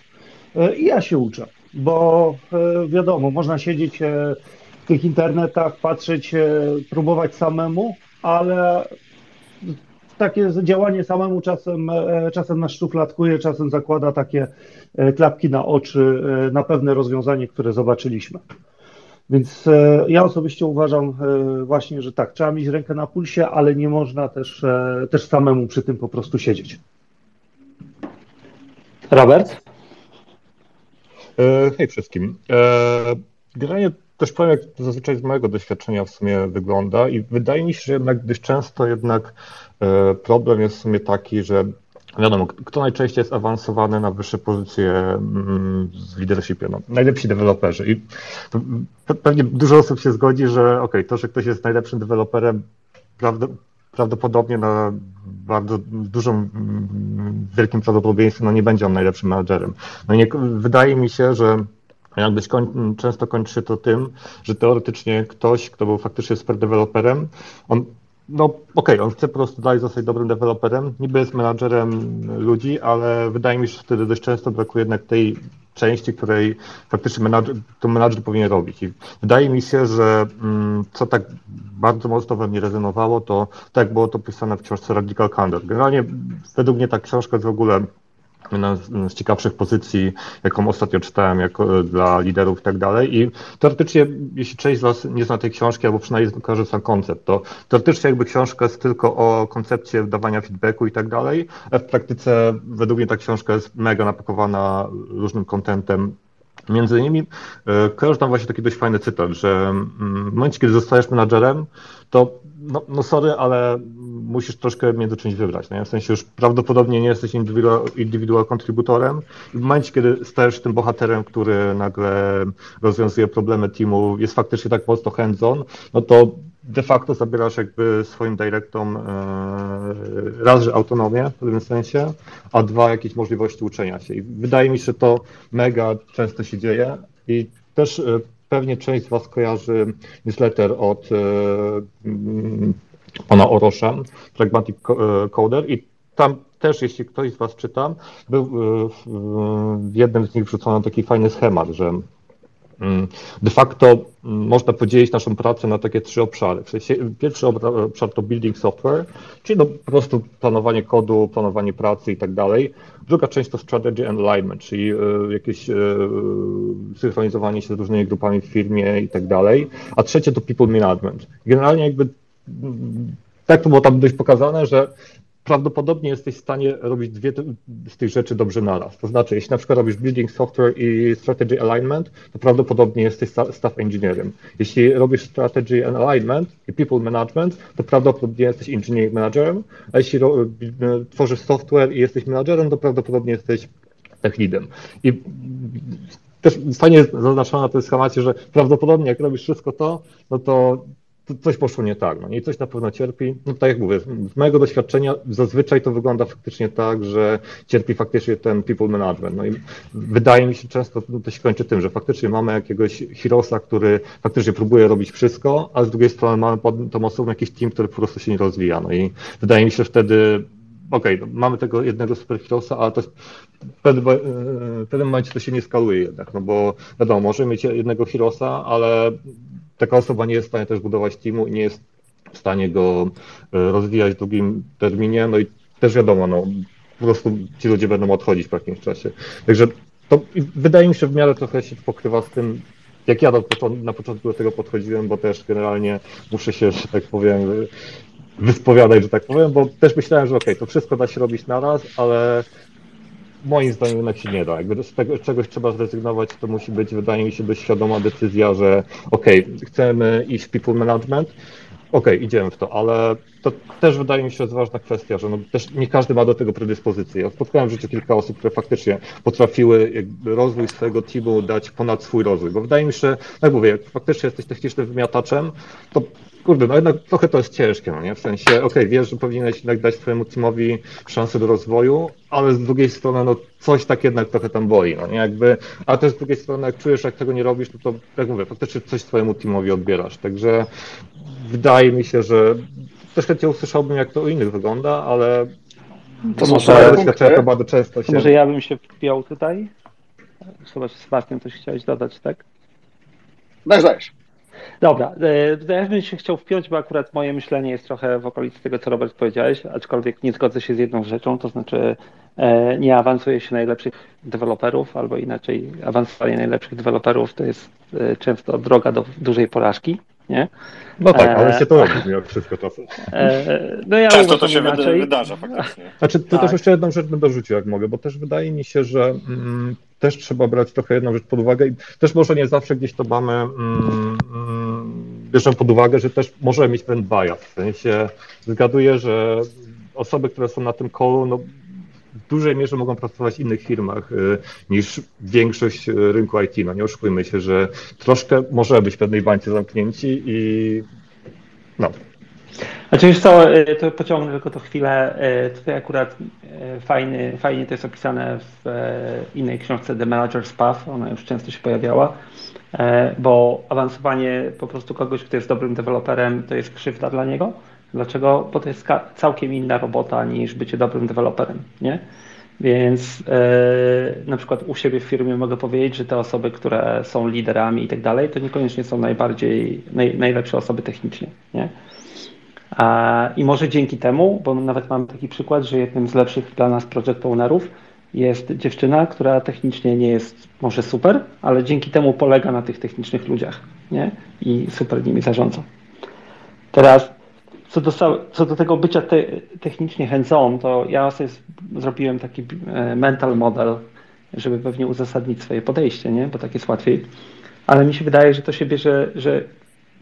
e, i ja się uczę, bo e, wiadomo, można siedzieć e, w tych internetach, patrzeć, próbować samemu, ale takie działanie samemu czasem, czasem nas szufladkuje, czasem zakłada takie klapki na oczy na pewne rozwiązanie, które zobaczyliśmy. Więc e, ja osobiście uważam e, właśnie, że tak, trzeba mieć rękę na pulsie, ale nie można też, e, też samemu przy tym po prostu siedzieć. Robert? Hej wszystkim. Generalnie też powiem, jak zazwyczaj z mojego doświadczenia w sumie wygląda i wydaje mi się, że jednak dość często jednak problem jest w sumie taki, że Wiadomo, kto najczęściej jest awansowany na wyższe pozycje mm, w leadershipie? No, najlepsi deweloperzy. I pewnie dużo osób się zgodzi, że ok, to, że ktoś jest najlepszym deweloperem, prawdopodobnie na bardzo dużym, mm, wielkim prawdopodobieństwie no nie będzie on najlepszym menadżerem. No nie, wydaje mi się, że jakbyś koń, często kończy to tym, że teoretycznie ktoś, kto był faktycznie super deweloperem, on no okej, okay, on chce po prostu dalej zostać dobrym deweloperem, niby jest menadżerem ludzi, ale wydaje mi się, że wtedy dość często brakuje jednak tej części, której faktycznie menadżer, to menadżer powinien robić. I wydaje mi się, że mm, co tak bardzo mocno we mnie rezonowało, to tak było to pisane w książce Radical Candor. Generalnie według mnie ta książka jest w ogóle jedna z ciekawszych pozycji, jaką ostatnio czytałem jako e, dla liderów i tak dalej. I teoretycznie, jeśli część z Was nie zna tej książki, albo przynajmniej kojarzy sam koncept, to teoretycznie jakby książka jest tylko o koncepcie dawania feedbacku i tak dalej, w praktyce według mnie ta książka jest mega napakowana różnym kontentem Między innymi e, kojarzę tam właśnie taki dość fajny cytat, że mm, w momencie, kiedy zostajesz menadżerem, to no, no sorry, ale musisz troszkę między czymś wybrać. Nie? W sensie już prawdopodobnie nie jesteś indywidual, indywidual kontributorem. W momencie, kiedy stajesz tym bohaterem, który nagle rozwiązuje problemy teamu, jest faktycznie tak mocno hands-on, no to de facto zabierasz jakby swoim dyrektom e, raz, że autonomię w pewnym sensie, a dwa, jakieś możliwości uczenia się. I wydaje mi się, że to mega często się dzieje i też e, pewnie część z Was kojarzy newsletter od mm, pana Orosza, Pragmatic Coder i tam też, jeśli ktoś z Was czyta, był w jednym z nich wrzucono taki fajny schemat, że Mm, de facto można podzielić naszą pracę na takie trzy obszary. Pierwszy obszar to building software, czyli no po prostu planowanie kodu, planowanie pracy i tak dalej. Druga część to strategy and alignment, czyli e, jakieś e, synchronizowanie się z różnymi grupami w firmie i tak dalej. A trzecie to people management. Generalnie jakby tak to było tam dość pokazane, że prawdopodobnie jesteś w stanie robić dwie z tych rzeczy dobrze naraz. To znaczy, jeśli na przykład robisz building software i strategy alignment, to prawdopodobnie jesteś staff engineerem. Jeśli robisz strategy and alignment i people management, to prawdopodobnie jesteś engineering managerem, a jeśli tworzysz software i jesteś managerem, to prawdopodobnie jesteś tech leadem. I też fajnie jest zaznaczone na tym schemacie, że prawdopodobnie jak robisz wszystko to, no to coś poszło nie tak, no i coś na pewno cierpi. No tak jak mówię, z mojego doświadczenia zazwyczaj to wygląda faktycznie tak, że cierpi faktycznie ten people management. No i wydaje mi się często to się kończy tym, że faktycznie mamy jakiegoś heroesa, który faktycznie próbuje robić wszystko, a z drugiej strony mamy pod tą osobą jakiś team, który po prostu się nie rozwija. No i wydaje mi się, że wtedy okej, okay, no mamy tego jednego superheroesa, ale to w pewnym, w pewnym momencie to się nie skaluje jednak, no bo wiadomo, możemy mieć jednego heroesa, ale taka osoba nie jest w stanie też budować teamu i nie jest w stanie go e, rozwijać w długim terminie, no i też wiadomo, no, po prostu ci ludzie będą odchodzić w jakimś czasie. Także to wydaje mi się, w miarę trochę się pokrywa z tym, jak ja na początku do tego podchodziłem, bo też generalnie muszę się, że tak powiem, wyspowiadać, że tak powiem, bo też myślałem, że okej, okay, to wszystko da się robić naraz, ale moim zdaniem jednak się nie da. Jakby z tego czegoś trzeba zrezygnować, to musi być, wydaje mi się, dość świadoma decyzja, że okej, okay, chcemy iść w people management, okej, okay, idziemy w to, ale to też wydaje mi się, ważna kwestia, że no też nie każdy ma do tego predyspozycję. Ja spotkałem w życiu kilka osób, które faktycznie potrafiły rozwój swojego teamu dać ponad swój rozwój, bo wydaje mi się, że, jak mówię, jak faktycznie jesteś technicznym wymiataczem, to kurde, no jednak trochę to jest ciężkie, no nie? W sensie, okej, okay, wiesz, że powinieneś jednak dać swojemu teamowi szansę do rozwoju, ale z drugiej strony, no coś tak jednak trochę tam boli, no nie? Jakby, a też z drugiej strony, jak czujesz, jak tego nie robisz, no to, jak mówię, faktycznie coś swojemu teamowi odbierasz, także wydaje mi się, że też chętnie usłyszałbym, jak to u innych wygląda, ale to może, doświadczenia to bardzo często się... może ja bym się wpiął tutaj? Chyba Sebastian coś chciałeś dodać, tak? Dajesz, dajesz. Dobra, e, ja bym się chciał wpiąć, bo akurat moje myślenie jest trochę w okolicy tego, co Robert powiedziałeś, aczkolwiek nie zgodzę się z jedną rzeczą, to znaczy e, nie awansuje się najlepszych deweloperów, albo inaczej awansowanie najlepszych deweloperów to jest e, często droga do dużej porażki nie? No tak, ale się to robi mimo wszystko czasem. no ja Często to się inaczej. wydarza faktycznie. Znaczy, to tak. też jeszcze jedną rzecz bym dorzucił, jak mogę, bo też wydaje mi się, że mm, też trzeba brać trochę jedną rzecz pod uwagę i też może nie zawsze gdzieś to mamy, mm, mm, bierzemy pod uwagę, że też możemy mieć ten bias, w sensie zgaduję, że osoby, które są na tym kolu, no w dużej mierze mogą pracować w innych firmach y, niż większość y, rynku IT. No nie oszukujmy się, że troszkę może być w pewnej bańce zamknięci i no. Znaczy wiesz co, y, to pociągnę tylko to chwilę. Tutaj akurat fajny, fajnie to jest opisane w innej książce The Manager's Path, ona już często się pojawiała, bo awansowanie po prostu kogoś, kto jest dobrym deweloperem, to jest krzywda dla niego Dlaczego? Bo to jest całkiem inna robota niż bycie dobrym deweloperem, nie? Więc yy, na przykład u siebie w firmie mogę powiedzieć, że te osoby, które są liderami i tak dalej, to niekoniecznie są najbardziej, naj, najlepsze osoby technicznie, nie? A, I może dzięki temu, bo nawet mamy taki przykład, że jednym z lepszych dla nas project ownerów jest dziewczyna, która technicznie nie jest może super, ale dzięki temu polega na tych technicznych ludziach, nie? I super nimi zarządza. Teraz co do, co do tego bycia te, technicznie hands-on, to ja sobie zrobiłem taki e, mental model, żeby pewnie uzasadnić swoje podejście, nie? bo tak jest łatwiej. Ale mi się wydaje, że to się bierze, że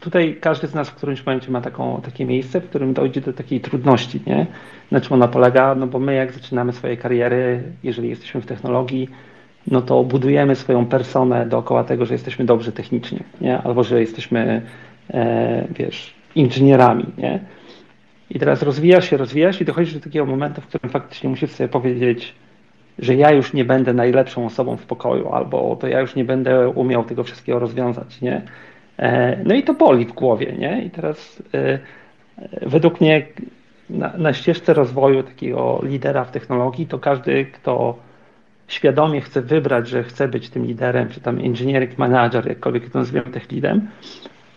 tutaj każdy z nas w którymś momencie ma taką, takie miejsce, w którym dojdzie do takiej trudności. Nie? Na czym ona polega? No bo my jak zaczynamy swoje kariery, jeżeli jesteśmy w technologii, no to budujemy swoją personę dookoła tego, że jesteśmy dobrzy technicznie, nie? albo że jesteśmy, e, wiesz, inżynierami, nie? I teraz rozwijasz się, rozwijasz i dochodzisz do takiego momentu, w którym faktycznie musisz sobie powiedzieć, że ja już nie będę najlepszą osobą w pokoju, albo to ja już nie będę umiał tego wszystkiego rozwiązać, nie? E, no i to boli w głowie, nie? I teraz e, według mnie na, na ścieżce rozwoju takiego lidera w technologii, to każdy, kto świadomie chce wybrać, że chce być tym liderem, czy tam engineering manager, jakkolwiek to nazwiemy tech leadem,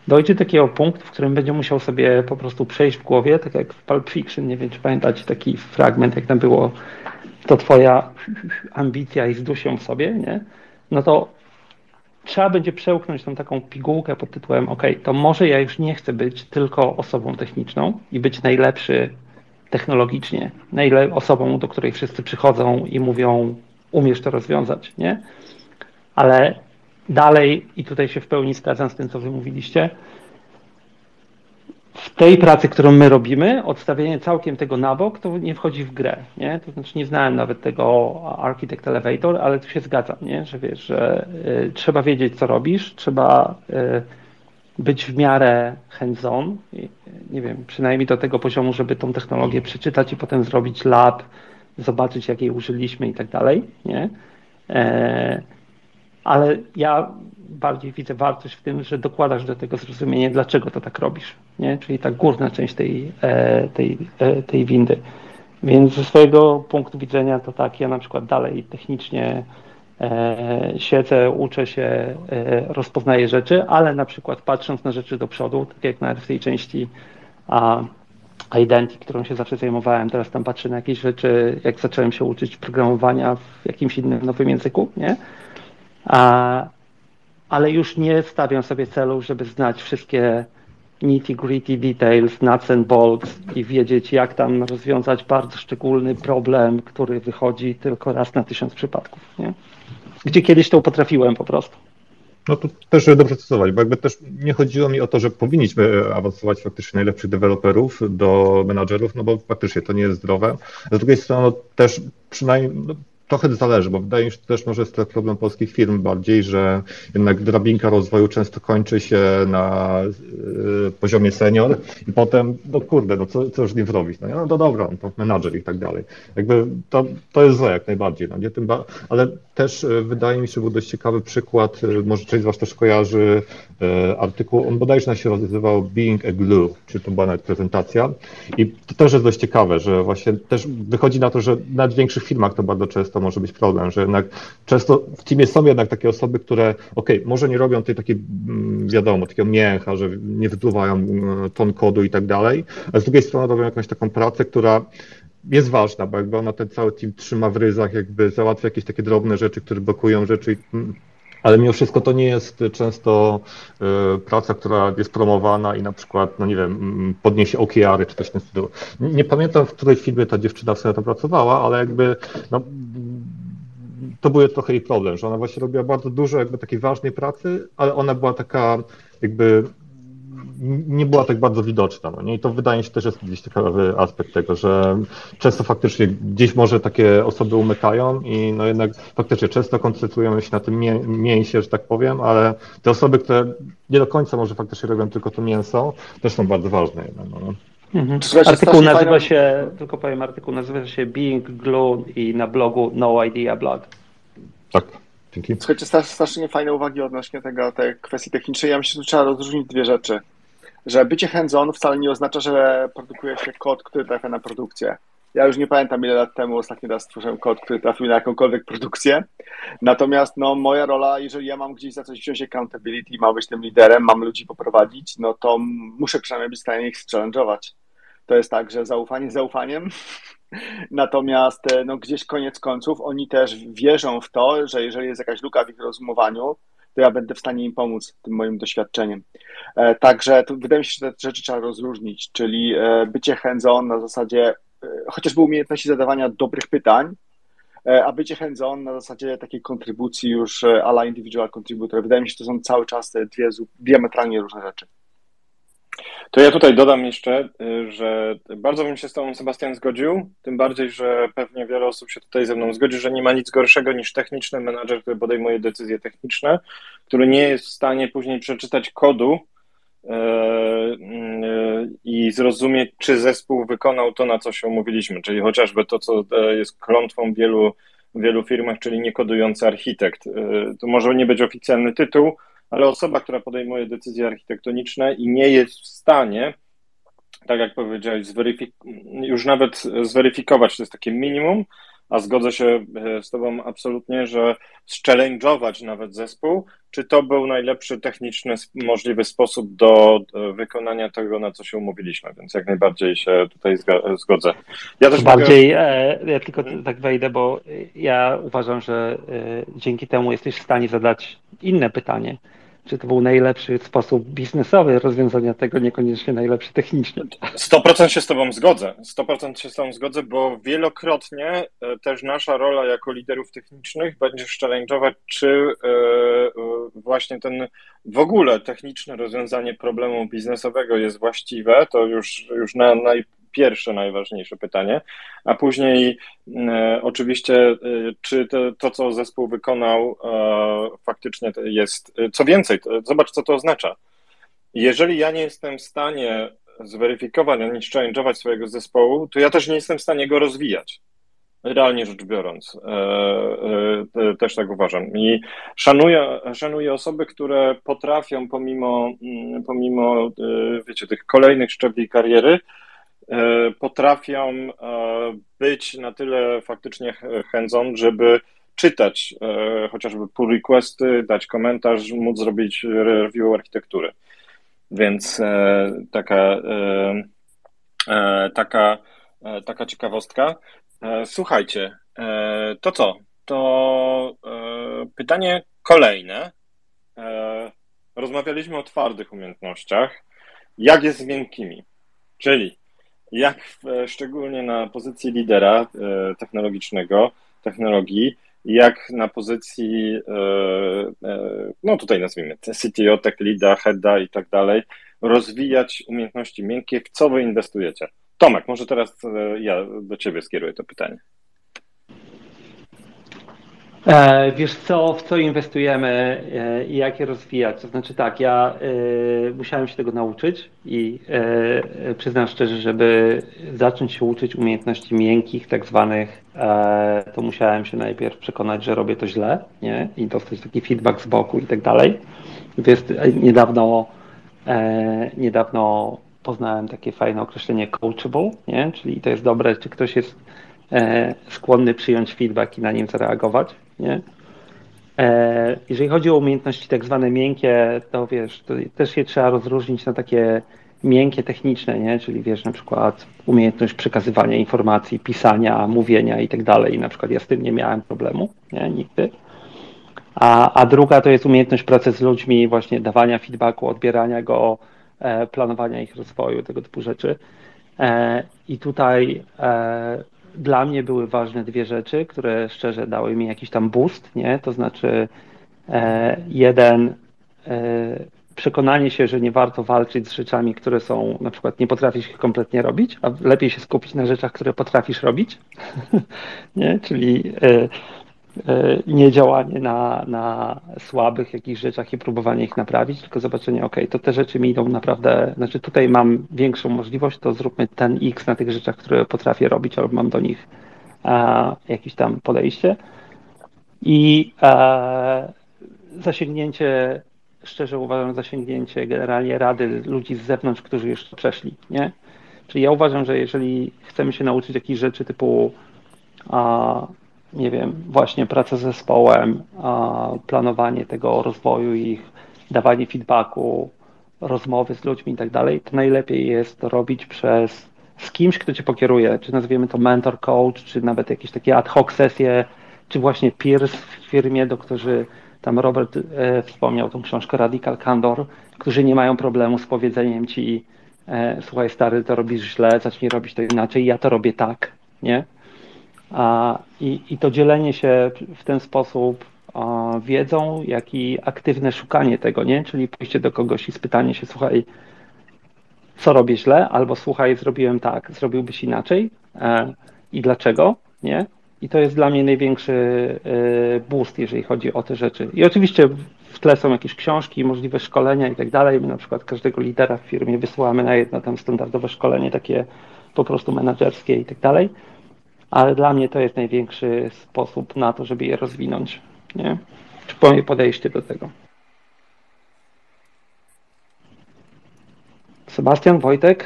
dojdzie do takiego punktu, w którym będzie musiał sobie po prostu przejść w głowie, tak jak w Pulp Fiction, nie wiem czy pamiętacie taki fragment, jak tam było to twoja ambicja i zdusią w sobie, nie? No to trzeba będzie przełknąć tą taką pigułkę pod tytułem ok, to może ja już nie chcę być tylko osobą techniczną i być najlepszy technologicznie, najle osobą, do której wszyscy przychodzą i mówią umiesz to rozwiązać, nie? Ale dalej, i tutaj się w pełni zgadzam z tym, co wy mówiliście, w tej pracy, którą my robimy, odstawienie całkiem tego na bok, to nie wchodzi w grę, nie? To znaczy nie znałem nawet tego Architect Elevator, ale tu się zgadzam, nie? Że wiesz, że y, trzeba wiedzieć, co robisz, trzeba y, być w miarę hands-on, nie wiem, przynajmniej do tego poziomu, żeby tą technologię przeczytać i potem zrobić lab, zobaczyć, jak jej użyliśmy i tak dalej, nie? E, ale ja bardziej widzę wartość w tym, że dokładasz do tego zrozumienie, dlaczego to tak robisz, nie? Czyli ta górna część tej, e, tej, e, tej windy. Więc ze swojego punktu widzenia to tak, ja na przykład dalej technicznie e, siedzę, uczę się, rozpoznaję rzeczy, ale na przykład patrząc na rzeczy do przodu, tak jak nawet w tej części a, Identity, którą się zawsze zajmowałem, teraz tam patrzę na jakieś rzeczy, jak zacząłem się uczyć programowania w jakimś innym nowym języku, nie? A, ale już nie stawiam sobie celu, żeby znać wszystkie nitty gritty details, nuts and bolts i wiedzieć, jak tam rozwiązać bardzo szczególny problem, który wychodzi tylko raz na tysiąc przypadków. Nie? Gdzie kiedyś to potrafiłem po prostu. No to też doprecyzować, bo jakby też nie chodziło mi o to, że powinniśmy awansować faktycznie najlepszych deweloperów do menadżerów, no bo faktycznie to nie jest zdrowe. Z drugiej strony no, też przynajmniej no, trochę zależy, bo wydaje mi się, że to też może jest to problem polskich firm bardziej, że jednak drabinka rozwoju często kończy się na y, poziomie senior i potem, no kurde, no co, co już nie zrobić? No, no to dobra, no to menadżer i tak dalej. Jakby to, to jest złe jak najbardziej, no nie? Tym ba ale też y, wydaje mi się, że był dość ciekawy przykład, y, może część z Was też kojarzy artykuł, on bodajże się nazywał Being a Glue, czyli to była nawet prezentacja i to też jest dość ciekawe, że właśnie też wychodzi na to, że w większych firmach to bardzo często to może być problem, że jednak często w teamie są jednak takie osoby, które, ok, może nie robią tej takiej, mm, wiadomo, takiego mięcha, że nie wypluwają mm, ton kodu i tak dalej, a z drugiej strony robią jakąś taką pracę, która jest ważna, bo jakby ona ten cały team trzyma w ryzach, jakby załatwia jakieś takie drobne rzeczy, które blokują rzeczy mm, ale mimo wszystko to nie jest często y, praca, która jest promowana i na przykład, no nie wiem, podniesie OKR-y czy coś w tym stylu. Nie pamiętam, w której firmie ta dziewczyna sumie to pracowała, ale jakby no, to był trochę jej problem, że ona właśnie robiła bardzo dużo jakby takiej ważnej pracy, ale ona była taka jakby nie była tak bardzo widoczna. No nie? I to wydaje mi się też jest gdzieś ciekawy aspekt tego, że często faktycznie gdzieś może takie osoby umykają i no jednak faktycznie często koncentrujemy się na tym mię mięsie, że tak powiem, ale te osoby, które nie do końca może faktycznie robią tylko to mięso, też są bardzo ważne jednak. No. Mhm. Artykuł nazywa się, tylko powiem, artykuł nazywa się Being Glue i na blogu No Idea Blog. Tak. Dzięki. Słuchajcie, strasznie fajne uwagi odnośnie tego, tej kwestii technicznej. Ja myślę, że trzeba rozróżnić dwie rzeczy że bycie hands-on wcale nie oznacza, że produkuje się kod, który trafia na produkcję. Ja już nie pamiętam, ile lat temu ostatni raz stworzyłem kod, który trafił na jakąkolwiek produkcję. Natomiast no, moja rola, jeżeli ja mam gdzieś za coś wziąć accountability, mam być tym liderem, mam ludzi poprowadzić, no to muszę przynajmniej być w stanie ich challenge'ować. To jest tak, że zaufanie zaufaniem, natomiast no, gdzieś koniec końców oni też wierzą w to, że jeżeli jest jakaś luka w ich rozumowaniu, to ja będę w stanie im pomóc tym moim doświadczeniem. E, także wydaje mi się, że te rzeczy trzeba rozróżnić, czyli e, bycie hands-on na zasadzie e, chociażby umiejętności zadawania dobrych pytań, a bycie hands-on na zasadzie takiej kontrybucji już ala individual contributor. Wydaje mi się, że to są cały czas te dwie diametralnie różne rzeczy. To ja tutaj dodam jeszcze, y, że bardzo bym się z Tobą, Sebastian, zgodził, tym bardziej, że pewnie wiele osób się tutaj ze mną zgodzi, że nie ma nic gorszego niż techniczny menadżer, który podejmuje decyzje techniczne, który nie jest w stanie później przeczytać kodu i zrozumieć, czy zespół wykonał to, na co się umówiliśmy, czyli chociażby to, co jest klątwą wielu, wielu firmach, czyli niekodujący architekt. To może nie być oficjalny tytuł, ale osoba, która podejmuje decyzje architektoniczne i nie jest w stanie, tak jak powiedziałeś, już nawet zweryfikować, to jest takie minimum, a zgodzę się e, z Tobą absolutnie, że challenge'ować nawet zespół, czy to był najlepszy techniczny możliwy sposób do wykonania tego, na co się umówiliśmy, więc jak najbardziej się tutaj zgodzę. Ja też bardziej, mogę... E, ja tylko hmm? tak wejdę, bo ja uważam, że e, dzięki temu jesteś w stanie zadać inne pytanie czy to był najlepszy sposób biznesowy rozwiązania tego, niekoniecznie najlepszy technicznie. 100% się z Tobą zgodzę. 100% się z Tobą zgodzę, bo wielokrotnie e, też nasza rola jako liderów technicznych będzie challenge'ować, czy e, e, właśnie ten w ogóle techniczne rozwiązanie problemu biznesowego jest właściwe. To już, już na, naj, pierwsze najważniejsze pytanie, a później e, oczywiście, e, czy to, to, co zespół wykonał, e, faktycznie jest. Co więcej, zobacz, co to oznacza. Jeżeli ja nie jestem w stanie zweryfikować ani challenge'ować swojego zespołu, to ja też nie jestem w stanie go rozwijać. Realnie rzecz biorąc, też tak uważam. I szanuję, szanuję osoby, które potrafią pomimo, mm, pomimo wiecie, tych kolejnych szczebli kariery, potrafią e, być na tyle faktycznie hands-on, żeby czytać e, chociażby pull requesty, dać komentarz, móc zrobić review architektury. Więc taka, taka, taka ciekawostka. Słuchajcie, to co? To pytanie kolejne. Rozmawialiśmy o twardych umiejętnościach. Jak jest z miękkimi? Czyli jak w, szczególnie na pozycji lidera e, technologicznego, technologii, jak na pozycji, e, e, no tutaj nazwijmy CTO, tech leada, heada i tak dalej, rozwijać umiejętności miękkie, w co wy inwestujecie? Tomek, może teraz ja do ciebie skieruję to pytanie. E, wiesz co, w co inwestujemy e, i jak je rozwijać? To znaczy tak, ja e, musiałem się tego nauczyć i przyznam szczerze, żeby zacząć się uczyć umiejętności miękkich, tak zwanych, to musiałem się najpierw przekonać, że robię to źle, nie? I dostać taki feedback z boku i tak dalej. Więc niedawno, niedawno poznałem takie fajne określenie coachable, nie? Czyli to jest dobre, czy ktoś jest skłonny przyjąć feedback i na nim zareagować. Nie? E, jeżeli chodzi o umiejętności tak zwane miękkie, to wiesz, to też je trzeba rozróżnić na takie miękkie, techniczne, nie? czyli wiesz, na przykład umiejętność przekazywania informacji, pisania, mówienia i tak dalej. Na przykład ja z tym nie miałem problemu, nie? Nigdy. A, a druga to jest umiejętność pracy z ludźmi, właśnie dawania feedbacku, odbierania go, e, planowania ich rozwoju, tego typu rzeczy. E, I tutaj dla mnie były ważne dwie rzeczy, które szczerze dały mi jakiś tam boost, nie? To znaczy e, jeden e, przekonanie się, że nie warto walczyć z rzeczami, które są, na przykład nie potrafisz ich kompletnie robić, a lepiej się skupić na rzeczach, które potrafisz robić, nie? Czyli e, E, nie działanie na, na słabych jakichś rzeczach i próbowanie ich naprawić, tylko zobaczenie, ok, to te rzeczy mi idą naprawdę, znaczy tutaj mam większą możliwość, to zróbmy ten X na tych rzeczach, które potrafię robić, albo mam do nich a, jakieś tam podejście. I a, zasięgnięcie, szczerze uważam, zasięgnięcie generalnie rady ludzi z zewnątrz, którzy już to przeszli, nie? Czyli ja uważam, że jeżeli chcemy się nauczyć jakichś rzeczy typu a, nie wiem, właśnie praca z zespołem, planowanie tego rozwoju ich, dawanie feedbacku, rozmowy z ludźmi i tak dalej, to najlepiej jest robić przez z kimś, kto cię pokieruje, czy nazwiemy to mentor, coach, czy nawet jakieś takie ad hoc sesje, czy właśnie peers w firmie, do którzy tam Robert e, wspomniał tą książkę Radical Candor, którzy nie mają problemu z powiedzeniem ci e, słuchaj stary, to robisz źle, zacznij robić to inaczej, ja to robię tak, nie? I, I to dzielenie się w ten sposób wiedzą, jak i aktywne szukanie tego, nie? Czyli pójście do kogoś i spytanie się, słuchaj, co robię źle, albo słuchaj, zrobiłem tak, zrobiłbyś inaczej e, i dlaczego, nie? I to jest dla mnie największy boost, jeżeli chodzi o te rzeczy. I oczywiście w tle są jakieś książki, możliwe szkolenia i tak dalej. My na przykład każdego lidera w firmie wysyłamy na jedno tam standardowe szkolenie, takie po prostu menedżerskie i tak dalej. Ale dla mnie to jest największy sposób na to, żeby je rozwinąć. Nie? Czy moje podejście do tego. Sebastian, Wojtek?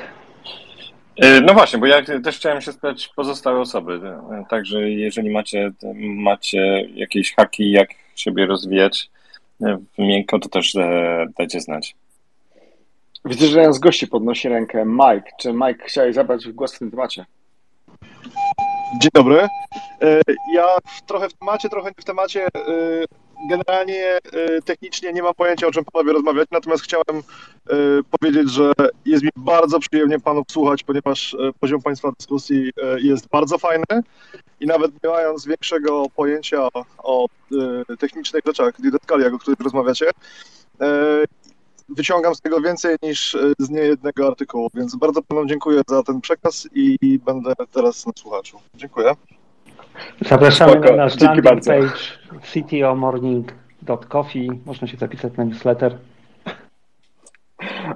E, no właśnie, bo ja też chciałem się spytać pozostałe osoby. E, także jeżeli macie, macie jakieś haki, jak siebie rozwijać e, miękko, to też dajcie znać. Widzę, że jeden z gości podnosi rękę. Mike, czy Mike chciałeś zabrać głos w tym temacie? Dzień dobry. Ja trochę w temacie, trochę nie w temacie. Generalnie technicznie nie mam pojęcia, o czym panowie rozmawiać, natomiast chciałem powiedzieć, że jest mi bardzo przyjemnie panów słuchać, ponieważ poziom państwa dyskusji jest bardzo fajny i nawet nie mając większego pojęcia o technicznych rzeczach, didaskaliach, o których rozmawiacie, wyciągam z tego więcej niż z niejednego artykułu, więc bardzo panom dziękuję za ten przekaz i będę teraz na słuchaczu. Dziękuję. Zapraszamy Spoko. na nasz Dzięki landing bardzo. page ctomorning.coffee. Można się zapisać na newsletter.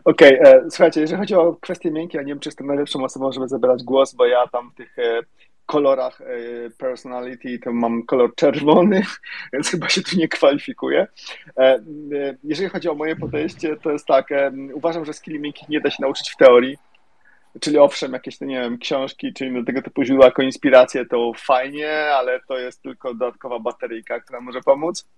Okej, okay, e, słuchajcie, jeżeli chodzi o kwestie miękkie, ja nie wiem, czy jestem najlepszą osobą, żeby zabierać głos, bo ja tam w tych e, kolorach e, personality to mam kolor czerwony, więc chyba się tu nie kwalifikuję. Jeżeli chodzi o moje podejście, to jest tak, uważam, że skilli miękkich nie da się nauczyć w teorii, Czyli owszem, jakieś, nie wiem, książki, czyli do tego typu źródła jako inspiracje, to fajnie, ale to jest tylko dodatkowa bateryjka, która może pomóc.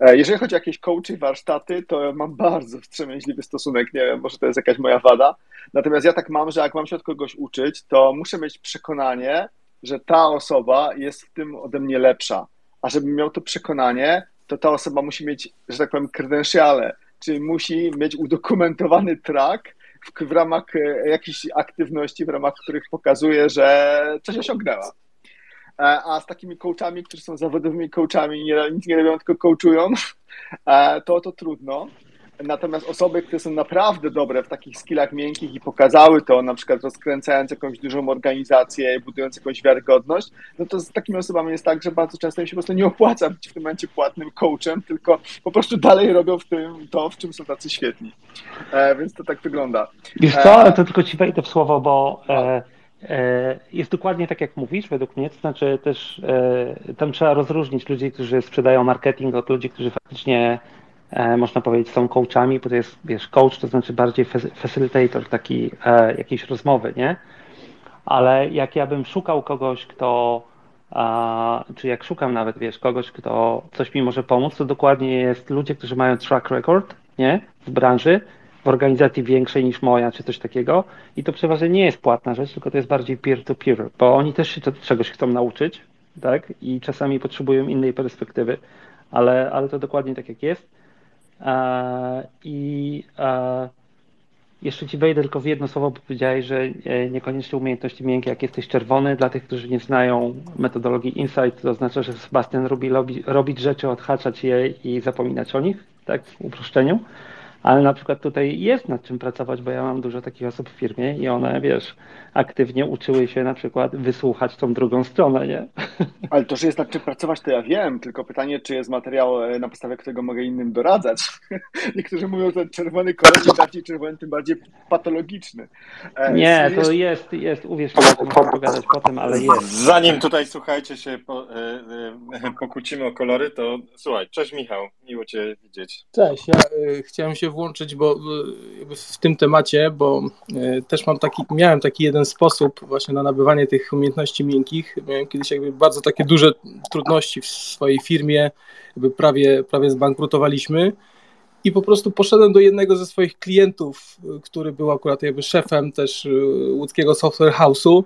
E, jeżeli chodzi o jakieś coachy, warsztaty, to mam bardzo wstrzemięźliwy stosunek, nie wiem, może to jest jakaś moja wada. Natomiast ja tak mam, że jak mam się od kogoś uczyć, to muszę mieć przekonanie, że ta osoba jest w tym ode mnie lepsza. A żebym miał to przekonanie, to ta osoba musi mieć, że tak powiem, kredensiale, czyli musi mieć udokumentowany track, w, w ramach e, jakichś aktywności, w ramach których pokazuje, że coś osiągnęła. E, a z takimi coachami, którzy są zawodowymi coachami i nic nie robią, tylko coachują, e, to to trudno. Natomiast osoby, które są naprawdę dobre w takich skillach miękkich i pokazały to, na przykład rozkręcając jakąś dużą organizację, budując jakąś wiarygodność, no to z takimi osobami jest tak, że bardzo często im się po prostu nie opłaca być w tym momencie płatnym coachem, tylko po prostu dalej robią w tym to, w czym są tacy świetni. E, więc to tak wygląda. Wiesz co, ale to tylko ci wejdę w słowo, bo e, e, jest dokładnie tak, jak mówisz, według mnie, to znaczy też e, tam trzeba rozróżnić ludzi, którzy sprzedają marketing od ludzi, którzy faktycznie E, można powiedzieć, są coachami, bo to jest, wiesz, coach to znaczy bardziej facilitator taki e, jakiejś rozmowy, nie? Ale jak ja bym szukał kogoś, kto, a, czy jak szukam nawet, wiesz, kogoś, kto coś mi może pomóc, to dokładnie jest ludzie, którzy mają track record, nie? W branży, w organizacji większej niż moja, czy coś takiego. I to przeważnie nie jest płatna rzecz, tylko to jest bardziej peer-to-peer, -peer, bo oni też się czegoś chcą nauczyć, tak? I czasami potrzebują innej perspektywy, ale, ale to dokładnie tak jak jest. E, I e, jeszcze ci wejdę tylko w jedno słowo, bo powiedziałeś, że e, niekoniecznie umiejętności miękkie, jak jesteś czerwony. Dla tych, którzy nie znają metodologii Insight, to oznacza, że Sebastian lubi robić rzeczy, odhaczać je i zapominać o nich, tak w uproszczeniu ale na przykład tutaj jest nad czym pracować, bo ja mam dużo takich osób w firmie i one, wiesz, aktywnie uczyły się na przykład wysłuchać tą drugą stronę, nie? Ale to, że jest nad czym pracować, to ja wiem, tylko pytanie, czy jest materiał, e, na podstawie którego mogę innym doradzać. Niektórzy mówią, że czerwony kolor, im bardziej czerwony, tym bardziej patologiczny. E, nie, to jest, jest, uwierz mi, to można pogadać potem, ale jest. Zanim tutaj, słuchajcie, się po, e, pokłócimy o kolory, to słuchaj, cześć Michał, miło Cię widzieć. Cześć, ja chciałem się włączyć bo, e, w tym temacie, bo e, też mam taki, miałem taki jeden sposób właśnie na nabywanie tych umiejętności miękkich. Miałem kiedyś jakby bardzo takie duże trudności w swojej firmie, jakby prawie, prawie zbankrutowaliśmy i po prostu poszedłem do jednego ze swoich klientów, który był akurat jakby szefem też łódzkiego software house'u,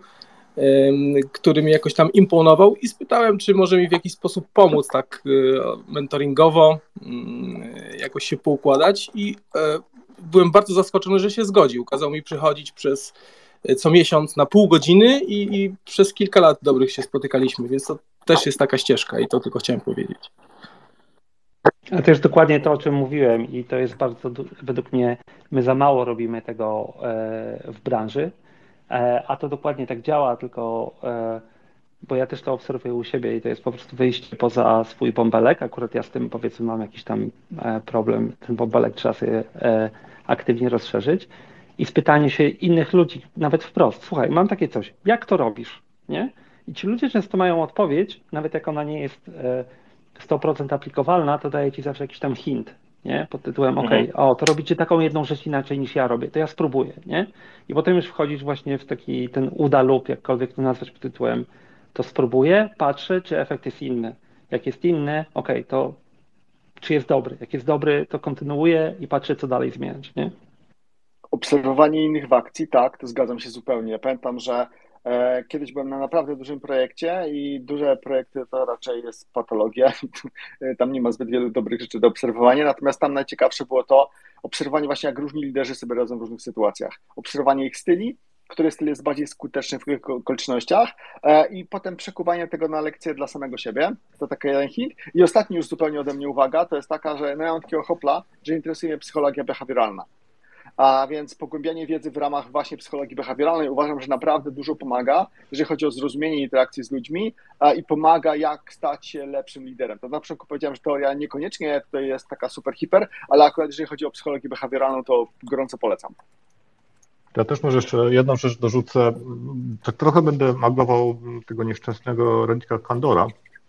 który mi jakoś tam imponował i spytałem, czy może mi w jakiś sposób pomóc tak e, mentoringowo, mm, jakoś się poukładać i e, byłem bardzo zaskoczony, że się zgodził. Kazał mi przychodzić przez e, co miesiąc na pół godziny i, i przez kilka lat dobrych się spotykaliśmy, więc to też jest taka ścieżka i to tylko chciałem powiedzieć. A to jest dokładnie to, o czym mówiłem i to jest bardzo, według mnie, my za mało robimy tego w branży, a to dokładnie tak działa, tylko e, bo ja też to obserwuję u siebie i to jest po prostu wyjście poza swój bąbelek. Akurat ja z tym powiedzmy mam jakiś tam e, problem. Ten bąbelek trzeba sobie e, aktywnie rozszerzyć i spytanie się innych ludzi, nawet wprost, słuchaj, mam takie coś, jak to robisz? Nie? I ci ludzie często mają odpowiedź, nawet jak ona nie jest 100% aplikowalna, to daje ci zawsze jakiś tam hint, nie? Pod tytułem, mhm. ok, o, to robicie taką jedną rzecz inaczej niż ja robię, to ja spróbuję, nie? I potem już wchodzisz właśnie w taki ten uda lub, jakkolwiek to nazwać pod tytułem, to spróbuję, patrzę, czy efekt jest inny. Jak jest inny, ok, to czy jest dobry. Jak jest dobry, to kontynuuję i patrzę, co dalej zmieniać, nie? Obserwowanie innych w akcji, tak, to zgadzam się zupełnie. Ja pamiętam, że kiedyś byłem na naprawdę dużym projekcie i duże projekty to raczej jest patologia. tam nie ma zbyt wielu dobrych rzeczy do obserwowania, natomiast tam najciekawsze było to obserwowanie właśnie, jak różni liderzy sobie radzą w różnych sytuacjach. Obserwowanie ich styli, który styl jest bardziej skuteczny w tych okolicznościach e, i potem przekuwanie tego na lekcję dla samego siebie. To taki jeden hit. I ostatni już zupełnie ode mnie uwaga, to jest taka, że no ja mam takiego hopla, że interesuje mnie psychologia behawioralna. A więc pogłębianie wiedzy w ramach właśnie psychologii behawioralnej uważam, że naprawdę dużo pomaga, jeżeli chodzi o zrozumienie interakcji z ludźmi i pomaga, jak stać się lepszym liderem. To na przykład powiedziałem, że teoria niekoniecznie tutaj jest taka super hiper, ale akurat jeżeli chodzi o psychologię behawioralną, to gorąco polecam. Ja też może jeszcze jedną rzecz dorzucę. Tak trochę będę magował tego nieszczęsnego Radika Kandora,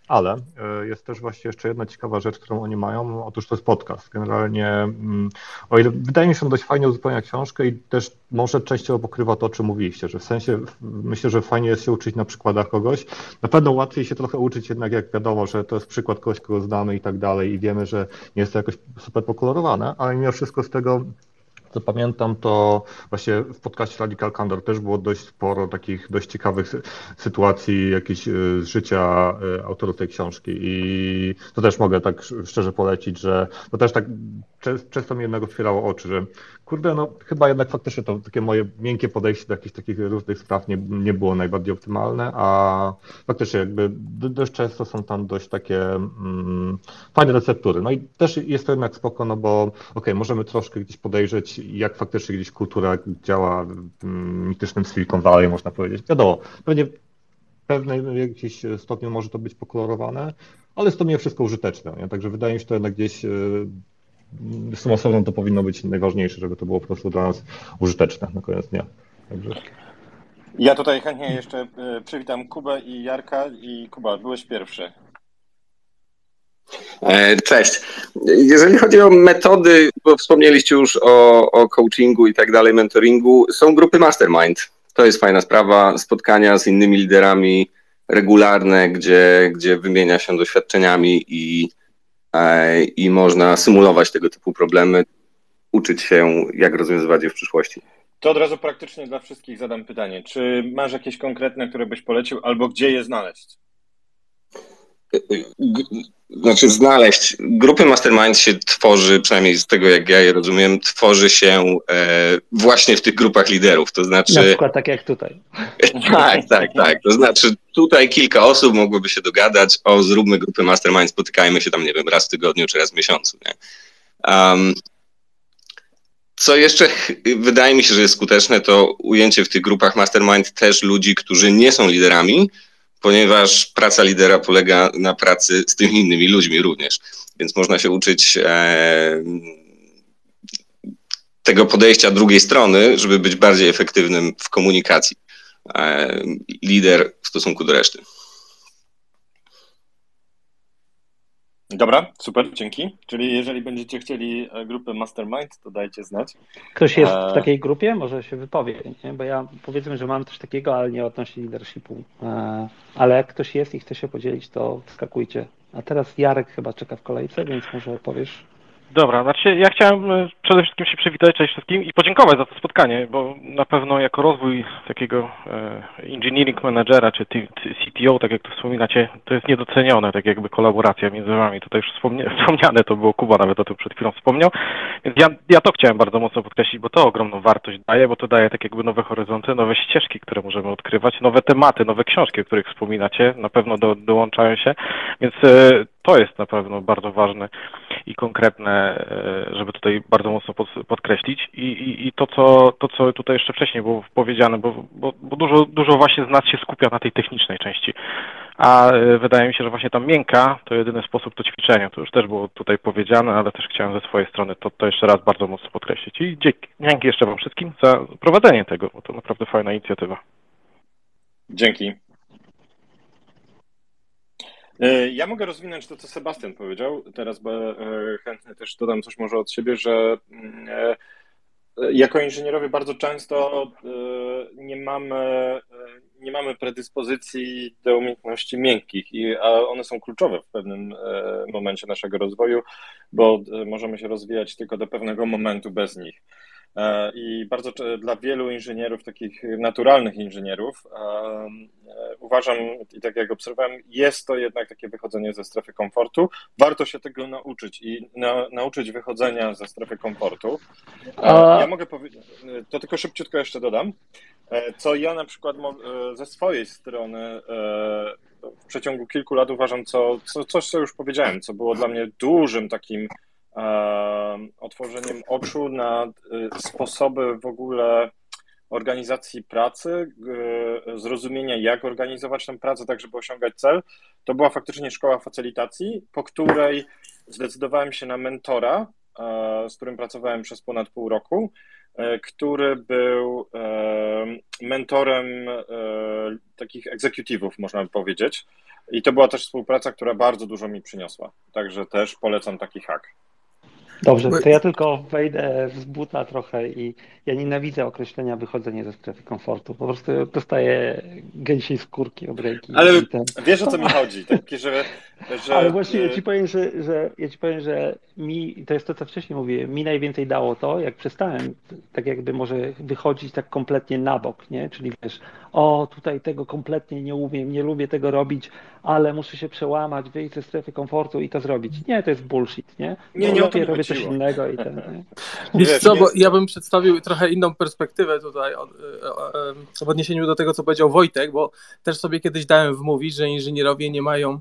ale e, jest też właśnie jeszcze jedna ciekawa rzecz, którą oni mają. Otóż to jest podcast. Generalnie, mm, o ile wydaje mi się, dość fajnie uzupełnia książkę i też może częściowo pokrywa to, o czym mówiliście, że w sensie myślę, że fajnie jest się uczyć na przykładach kogoś. Na pewno łatwiej się trochę uczyć jednak, jak wiadomo, że to jest przykład kogoś, kogo znamy i tak dalej i wiemy, że nie jest to jakoś super pokolorowane, ale mimo wszystko z tego co pamiętam, to właśnie w podcaście Radical Candor też było dość sporo takich dość ciekawych sytuacji jakichś e, z życia e, autorów tej książki. I to też mogę tak szczerze polecić, że to też tak często mi jednego otwierało oczy, że kurde, no chyba jednak faktycznie to takie moje miękkie podejście do jakichś takich różnych spraw nie, nie było najbardziej optymalne, a faktycznie jakby dość często są tam dość takie mm, fajne receptury. No i też jest to jednak spoko, no bo okej, okay, możemy troszkę gdzieś podejrzeć, jak faktycznie gdzieś kultura działa w mitycznym Silicon Valley, można powiedzieć. Wiadomo, pewnie w pewnym jakimś stopniu może to być pokolorowane, ale jest to mimo wszystko użyteczne. Nie? Także wydaje mi się, to jednak gdzieś e, z tą osobą to powinno być najważniejsze, żeby to było po prostu dla nas użyteczne na koniec dnia. Także... Ja tutaj chętnie jeszcze e, przywitam Kubę i Jarka i Kuba, byłeś pierwszy. E, cześć. Jeżeli chodzi o metody, bo wspomnieliście już o, o coachingu i tak dalej, mentoringu, są grupy mastermind. To jest fajna sprawa, spotkania z innymi liderami regularne, gdzie, gdzie wymienia się doświadczeniami i, i można symulować tego typu problemy, uczyć się, jak rozwiązywać je w przyszłości. To od razu praktycznie dla wszystkich zadam pytanie. Czy masz jakieś konkretne, które byś polecił, albo gdzie je znaleźć? Znaczy znaleźć. Grupy mastermind się tworzy, przynajmniej z tego jak ja je rozumiem, tworzy się e, właśnie w tych grupach liderów. To znaczy. Na przykład tak jak tutaj. tak, tak, tak. To znaczy tutaj kilka osób mogłoby się dogadać, o zróbmy grupy mastermind, spotykajmy się tam, nie wiem, raz w tygodniu czy raz w miesiącu. Nie? Um, co jeszcze wydaje mi się, że jest skuteczne, to ujęcie w tych grupach mastermind też ludzi, którzy nie są liderami, ponieważ praca lidera polega na pracy z tymi innymi ludźmi również. Więc można się uczyć e, tego podejścia drugiej strony, żeby być bardziej efektywnym w komunikacji. E, lider w stosunku do reszty. Dobra, super, dzięki. Czyli jeżeli będziecie chcieli e, grupę Mastermind, to dajcie znać. Ktoś jest w e, takiej grupie? Może się wypowie, nie? bo ja powiedzmy, że mam coś takiego, ale nie odnośnie leadershipu. E, ale jak ktoś jest i chce się podzielić, to wskakujcie. A teraz Jarek chyba czeka w kolejce, więc może powiesz. Dobra, znaczy ja chciałem e, przede wszystkim się przywitać cześć wszystkim i podziękować za to spotkanie, bo na pewno jako rozwój takiego e, engineering managera czy CTO, tak jak to wspominacie, to jest niedocenione, tak jakby kolaboracja między wami. Tutaj już wspomniane to było, Kuba nawet o tym przed chwilą wspomniał, więc ja, ja to chciałem bardzo mocno podkreślić, bo to ogromną wartość daje, bo to daje tak jakby nowe horyzonty, nowe ścieżki, które możemy odkrywać, nowe tematy, nowe książki, o których wspominacie, na pewno do, dołączają się, więc e, to jest na pewno bardzo ważne i konkretne, e, żeby tutaj bardzo mocno pod, podkreślić. I, i, I, to, co, to, co tutaj jeszcze wcześniej było powiedziane, bo, bo, bo dużo, dużo właśnie z nas się skupia na tej technicznej części, a e, wydaje mi się, że właśnie ta miękka to jedyny sposób to ćwiczenia. To już też było tutaj powiedziane, ale też chciałem ze swojej strony to, to jeszcze raz bardzo mocno podkreślić. I dzięki, dzięki jeszcze Wam wszystkim za prowadzenie tego, bo to naprawdę fajna inicjatywa. Dzięki. E, ja mogę rozwinąć to, co Sebastian powiedział teraz, bo e, chętnie też dodam coś może od siebie, że mm, e, jako inżynierowie bardzo często nie mamy, nie mamy predyspozycji do umiejętności miękkich, a one są kluczowe w pewnym momencie naszego rozwoju, bo możemy się rozwijać tylko do pewnego momentu bez nich. E, I bardzo dla wielu inżynierów, takich naturalnych inżynierów, e, e, uważam, i tak jak obserwowałem, jest to jednak takie wychodzenie ze strefy komfortu. Warto się tego nauczyć i na, nauczyć wychodzenia ze strefy komfortu. Ja mogę powiedzieć, to tylko szybciutko jeszcze dodam, co ja na przykład ze swojej strony w przeciągu kilku lat uważam, co, co, coś, co już powiedziałem, co było dla mnie dużym takim otworzeniem oczu na y, sposoby w ogóle organizacji pracy, y, zrozumienia, jak organizować tę pracę, tak żeby osiągać cel, to była faktycznie szkoła facylitacji, po której zdecydowałem się na mentora, z którym pracowałem przez ponad pół roku, y, który był mentorem takich egzekutywów, można by powiedzieć. I to była też współpraca, która bardzo dużo mi przyniosła. Także też polecam taki hack. Dobrze, to ja tylko wejdę z buta trochę i ja nienawidzę określenia wychodzenie ze strefy komfortu. Po prostu dostaję gęsiej skórki od ręki. Ale ten... wiesz o co mi chodzi, takie, że, że... Ale właśnie ja ci powiem, że, że ja ci powiem, że mi, to jest to, co wcześniej mówiłem, mi najwięcej dało to, jak przestałem tak jakby może wychodzić tak kompletnie na bok, nie? Czyli wiesz, o tutaj tego kompletnie nie umiem, nie lubię tego robić, ale muszę się przełamać, wyjść ze strefy komfortu i to zrobić. Nie, to jest bullshit, nie? Nie, nie, lepiej robię coś innego i ten. Nie? Wiesz co, bo ja bym przedstawił trochę inną perspektywę tutaj w odniesieniu do tego, co powiedział Wojtek, bo też sobie kiedyś dałem wmówić, że inżynierowie nie mają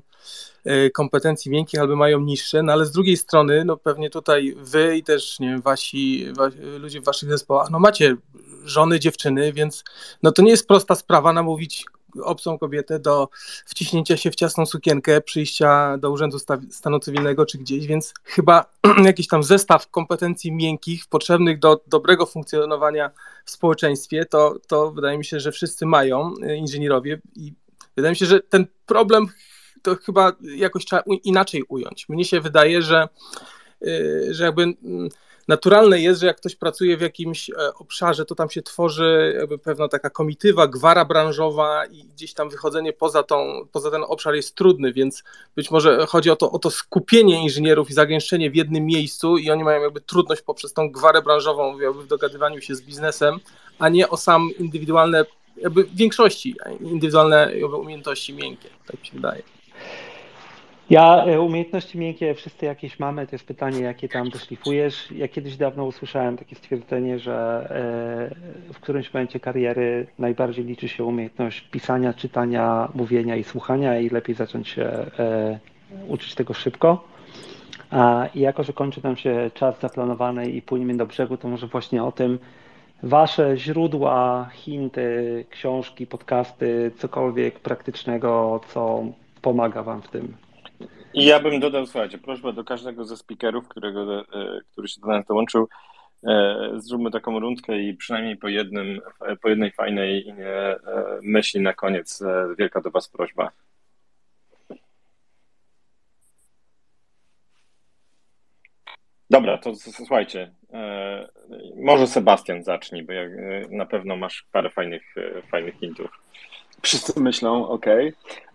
e, kompetencji miękkich albo mają niższe, no ale z drugiej strony, no pewnie tutaj wy i też, nie wiem, wasi, wasi ludzie w waszych zespołach, no macie żony, dziewczyny, więc no to nie jest prosta sprawa namówić obcą kobietę do wciśnięcia się w ciasną sukienkę, przyjścia do Urzędu Stanu Cywilnego czy gdzieś, więc chyba jakiś tam zestaw kompetencji miękkich potrzebnych do dobrego funkcjonowania w społeczeństwie, to, to wydaje mi się, że wszyscy mają e, inżynierowie i wydaje mi się, że ten problem to chyba jakoś trzeba inaczej ująć. Mnie się wydaje, że, e, że jakby mm, naturalne jest, że jak ktoś pracuje w jakimś e, obszarze, to tam się tworzy jakby pewna taka komitywa, gwara branżowa i gdzieś tam wychodzenie poza, tą, poza ten obszar jest trudny, więc być może chodzi o to, o to skupienie inżynierów i zagęszczenie w jednym miejscu i oni mają jakby trudność poprzez tą gwarę branżową jakby w dogadywaniu się z biznesem, a nie o sam indywidualne, jakby w większości indywidualne umiejętności miękkie, tak mi się wydaje. Ja e, umiejętności miękkie wszyscy jakieś mamy, to jest pytanie, jakie tam doszlifujesz. Ja kiedyś dawno usłyszałem takie stwierdzenie, że e, w którymś momencie kariery najbardziej liczy się umiejętność pisania, czytania, mówienia i słuchania i lepiej zacząć się e, uczyć tego szybko. I jako, że kończy nam się czas zaplanowany i płyniemy do brzegu, to może właśnie o tym Wasze źródła, hinty, książki, podcasty, cokolwiek praktycznego, co pomaga Wam w tym i ja bym dodał, słuchajcie, prośba do każdego ze speakerów, którego, e, który się do nas dołączył, e, zróbmy taką rundkę i przynajmniej po, jednym, po jednej fajnej e, myśli na koniec. Wielka do Was prośba. Dobra, to słuchajcie, może Sebastian zacznij, bo na pewno masz parę fajnych, fajnych hintów. Wszyscy myślą, ok.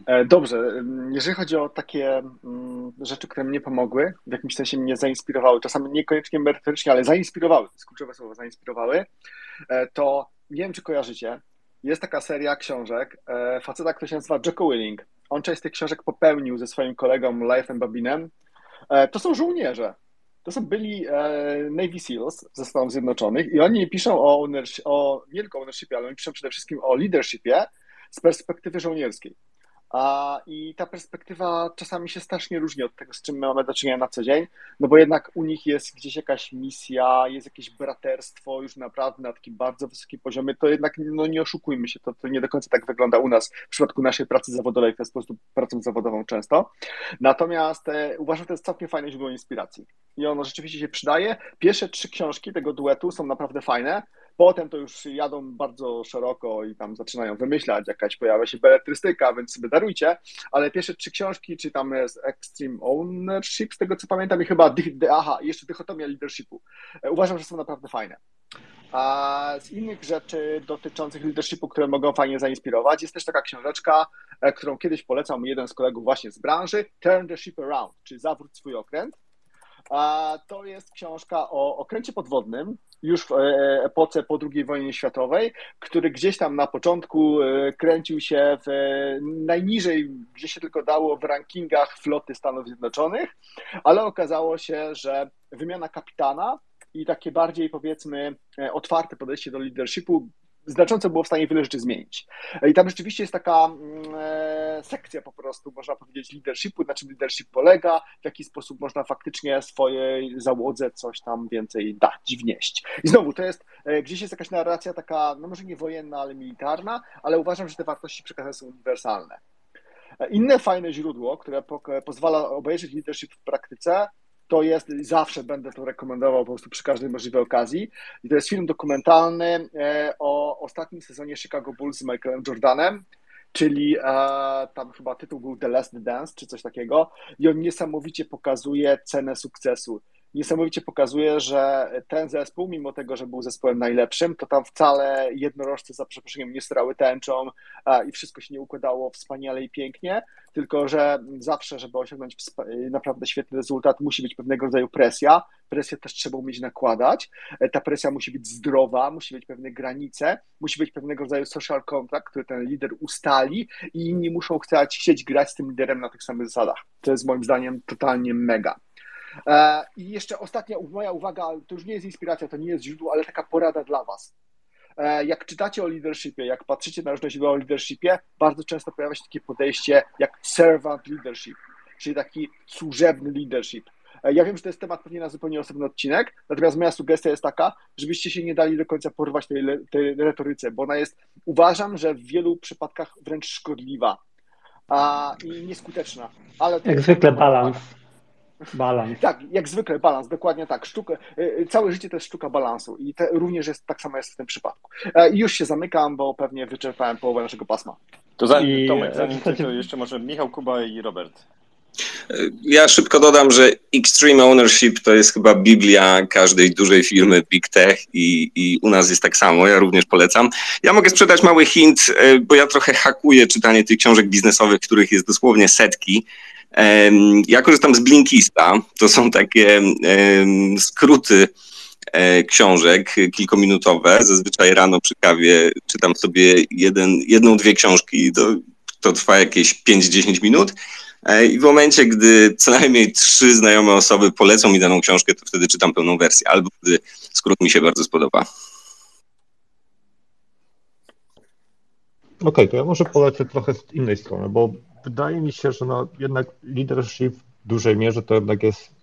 E, dobrze, jeżeli chodzi o takie mm, rzeczy, które mnie pomogły, w jakimś sensie mnie zainspirowały, czasami niekoniecznie merytorycznie, ale zainspirowały, to jest kluczowe słowo, zainspirowały, e, to nie wiem, czy kojarzycie, jest taka seria książek e, faceta, który się nazywa Jocko Willing. On część z tych książek popełnił ze swoim kolegą Life'em Babinem. To są żołnierze. To są byli Navy SEALs ze Stanów Zjednoczonych i oni piszą o, ownership, o nie tylko ownershipie, ale oni piszą przede wszystkim o leadershipie, z perspektywy żołnierskiej. I ta perspektywa czasami się strasznie różni od tego, z czym my mamy do czynienia na co dzień, no bo jednak u nich jest gdzieś jakaś misja, jest jakieś braterstwo już naprawdę na takim bardzo wysokim poziomie, to jednak no nie oszukujmy się, to, to nie do końca tak wygląda u nas w przypadku naszej pracy zawodowej, w ten sposób pracą zawodową często. Natomiast e, uważam, że to jest całkiem fajne źródło inspiracji i ono rzeczywiście się przydaje. Pierwsze trzy książki tego duetu są naprawdę fajne, Potem to już jadą bardzo szeroko i tam zaczynają wymyślać, jakaś pojawia się beletrystyka, więc sobie darujcie, ale pierwsze trzy książki, czy tam jest Extreme Ownership, z tego co pamiętam, i chyba, aha, jeszcze Dychotomia Leadershipu. E, uważam, że są naprawdę fajne. A z innych rzeczy dotyczących leadershipu, które mogą fajnie zainspirować, jest też taka książeczka, e, którą kiedyś polecał mi jeden z kolegów właśnie z branży, Turn the Ship Around, czy Zawróć swój okręt. A to jest książka o okręcie podwodnym, już w e, epoce po II wojnie światowej, który gdzieś tam na początku e, kręcił się w najniżej, gdzie się tylko dało w rankingach floty Stanów Zjednoczonych, ale okazało się, że wymiana kapitana i takie bardziej powiedzmy e, otwarte podejście do leadershipu znacząco było w stanie wiele rzeczy zmienić. I tam rzeczywiście jest taka mm, e, sekcja po prostu, można powiedzieć, leadershipu, na czym leadership polega, w jaki sposób można faktycznie swojej załodze coś tam więcej dać, wnieść. I znowu, to jest, e, gdzieś jest jakaś narracja taka, no może nie wojenna, ale militarna, ale uważam, że te wartości przekazane są uniwersalne. E, inne fajne źródło, które pozwala obejrzeć leadership w praktyce, to jest, zawsze będę to rekomendował po prostu przy każdej możliwej okazji. I to jest film dokumentalny e, o ostatnim sezonie Chicago Bulls z Michaelem Jordanem, czyli e, tam chyba tytuł był The Last Dance, czy coś takiego. I on niesamowicie pokazuje cenę sukcesu niesamowicie pokazuje, że ten zespół, mimo tego, że był zespołem najlepszym, to tam wcale jednorożce za przeproszeniem nie strały tęczą i wszystko się nie układało wspaniale i pięknie, tylko że zawsze, żeby osiągnąć naprawdę świetny rezultat, musi być pewnego rodzaju presja. Presję też trzeba umieć nakładać. Ta presja musi być zdrowa, musi być pewne granice, musi być pewnego rodzaju social contract, który ten lider ustali i inni muszą chcieć grać z tym liderem na tych samych zasadach. To jest moim zdaniem totalnie mega. E, I jeszcze ostatnia moja uwaga, to już nie jest inspiracja, to nie jest źródło, ale taka porada dla Was. E, jak czytacie o leadershipie, jak patrzycie na różne źródła o leadershipie, bardzo często pojawia się takie podejście jak servant leadership, czyli taki służebny leadership. E, ja wiem, że to jest temat pewnie na zupełnie osobny odcinek, natomiast moja sugestia jest taka, żebyście się nie dali do końca porwać tej, tej retoryce, bo ona jest, uważam, że w wielu przypadkach wręcz szkodliwa a, i nieskuteczna. Ale Jak zwykle balans. Balans. Tak, jak zwykle balans, dokładnie tak. Sztuka, y, y, całe życie to jest sztuka balansu i te, również jest, tak samo jest w tym przypadku. E, I już się zamykam, bo pewnie wyczerpałem połowę naszego pasma. To zanim, I... Tomek, zanim ty, to jeszcze może Michał Kuba i Robert. Ja szybko dodam, że Extreme Ownership to jest chyba biblia każdej dużej firmy Big Tech i, i u nas jest tak samo, ja również polecam. Ja mogę sprzedać mały hint, e, bo ja trochę hakuję czytanie tych książek biznesowych, których jest dosłownie setki ja korzystam z Blinkista. To są takie skróty e, książek kilkominutowe. Zazwyczaj rano przy kawie czytam sobie jeden, jedną, dwie książki. To, to trwa jakieś 5-10 minut. E, I w momencie, gdy co najmniej trzy znajome osoby polecą mi daną książkę, to wtedy czytam pełną wersję, albo wtedy skrót mi się bardzo spodoba. Okej, okay, to ja może polecę trochę z innej strony, bo wydaje mi się, że no, jednak leadership w dużej mierze to jednak jest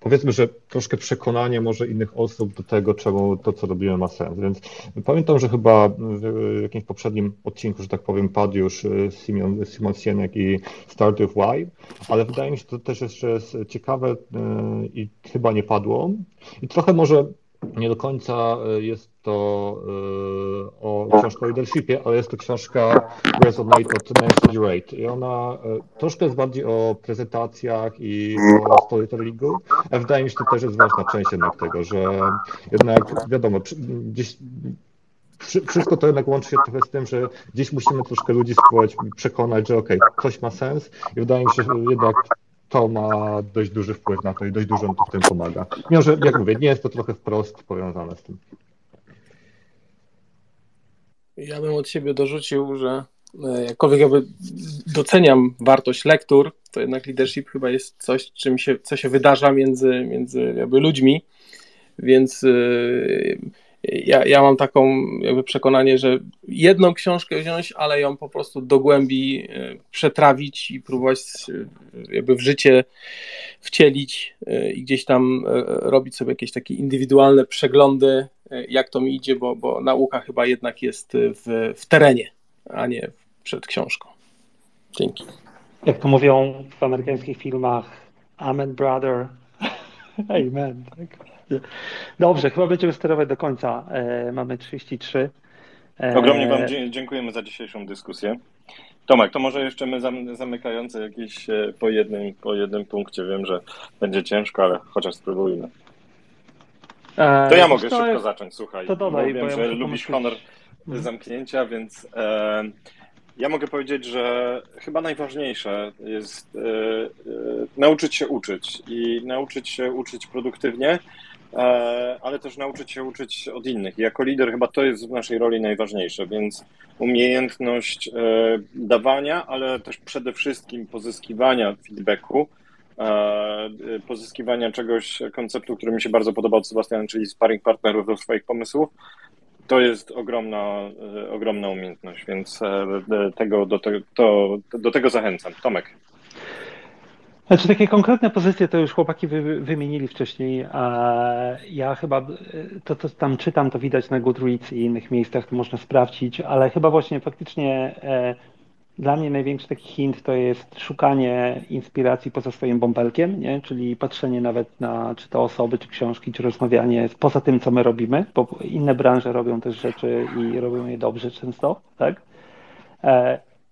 powiedzmy, że troszkę przekonanie może innych osób do tego, czemu to, co robimy, ma sens. Więc pamiętam, że chyba w jakimś poprzednim odcinku, że tak powiem, padł już y, Simon, Simon Sienek i Start with Why, ale wydaje mi się, że to też jeszcze jest ciekawe y, i chyba nie padło. I trochę może nie do końca e, jest to e, o książka o leadershipie, ale jest to książka Resonate od Nancy Rate. I ona e, troszkę jest bardziej o prezentacjach i o storytellingu. A wydaje mi się, że to też jest ważna część jednak tego, że jednak wiadomo, gdzieś wszystko to jednak łączy się trochę z tym, że gdzieś musimy troszkę ludzi spróbować przekonać, że okej, okay, coś ma sens i wydaje mi się, że jednak to ma dość duży wpływ na to i dość dużo to w tym pomaga. Mimo, że jak mówię, nie jest to trochę wprost powiązane z tym. Ja bym od siebie dorzucił, że e, jakkolwiek jakby doceniam wartość lektur, to jednak leadership chyba jest coś, czym się, co się wydarza między, między jakby ludźmi, więc e, ja, ja mam taką jakby przekonanie, że jedną książkę wziąć, ale ją po prostu do głębi e, przetrawić i próbować jakby w życie wcielić i gdzieś tam robić sobie jakieś takie indywidualne przeglądy, jak to mi idzie, bo, bo nauka chyba jednak jest w, w terenie, a nie przed książką. Dzięki. Jak to mówią w amerykańskich filmach, Amen brother, amen. Tak? Dobrze, chyba będziemy sterować do końca. E, mamy 33. E... Ogromnie Wam dziękujemy za dzisiejszą dyskusję. Tomek, to może jeszcze my zamykający jakiś e, po jednym, po jednym punkcie. Wiem, że będzie ciężko, ale chociaż spróbujmy. E, to ja mogę szybko jest... zacząć, słuchaj. To dodaj, bo wiem, że lubisz honor mhm. zamknięcia, więc e, ja mogę powiedzieć, że chyba najważniejsze jest e, e, nauczyć się uczyć i nauczyć się uczyć produktywnie, e, ale też nauczyć się uczyć od innych. I jako lider chyba to jest w naszej roli najważniejsze, więc umiejętność dawania, ale też przede wszystkim pozyskiwania feedbacku, pozyskiwania czegoś, konceptu, który mi się bardzo podobał od czyli sparring partnerów do swoich pomysłów, to jest ogromna, e, ogromna umiejętność, więc e, tego, do, te, to, do tego zachęcam. Tomek. Znaczy takie konkretne pozycje to już chłopaki wy, wymienili wcześniej, a ja chyba e, to, co tam czytam, to widać na Goodreads i innych miejscach, to można sprawdzić, ale chyba właśnie faktycznie dla mnie największy taki hint to jest szukanie inspiracji poza swoim bąbelkiem, nie? czyli patrzenie nawet na czy to osoby, czy książki, czy rozmawianie poza tym, co my robimy, bo inne branże robią też rzeczy i robią je dobrze często, tak?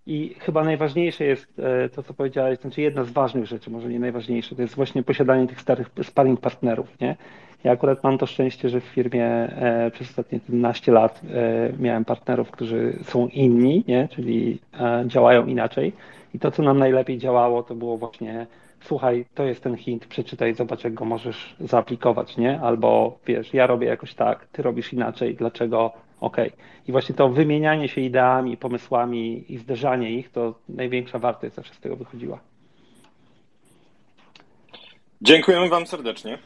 I chyba najważniejsze jest e, to, co powiedziałeś, znaczy jedna z ważnych rzeczy, może nie najważniejsze, to jest właśnie posiadanie tych starych sparring partnerów, nie? Ja akurat mam to szczęście, że w firmie e, przez ostatnie 11 lat e, miałem partnerów, którzy są inni, nie? czyli działają inaczej. I to, co nam najlepiej działało, to było właśnie słuchaj, to jest ten hint, przeczytaj, zobacz, jak go możesz zaaplikować, nie? Albo wiesz, ja robię jakoś tak, ty robisz inaczej, dlaczego? Okej. Okay. I właśnie to wymienianie się ideami, pomysłami i zderzanie ich, to największa wartość zawsze z tego wychodziła. Dziękujemy Wam serdecznie.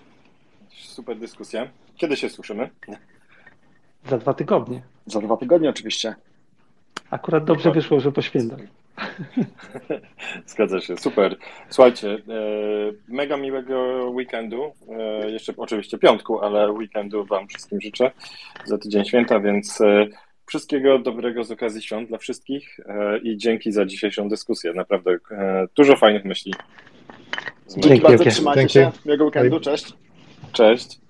Super dyskusja. Kiedy się słyszymy? Za dwa tygodnie. Za dwa tygodnie oczywiście. Akurat dobrze wyszło, że po świętach. Zgadza się, super. Słuchajcie, e, mega miłego weekendu, e, jeszcze oczywiście piątku, ale weekendu Wam wszystkim życzę za tydzień święta, więc e, wszystkiego dobrego z okazji świąt dla wszystkich i dzięki za dzisiejszą dyskusję. Naprawdę dużo fajnych myśli. Dzięki bardzo, trzymajcie się. Miłego weekendu, cześć. Cześć.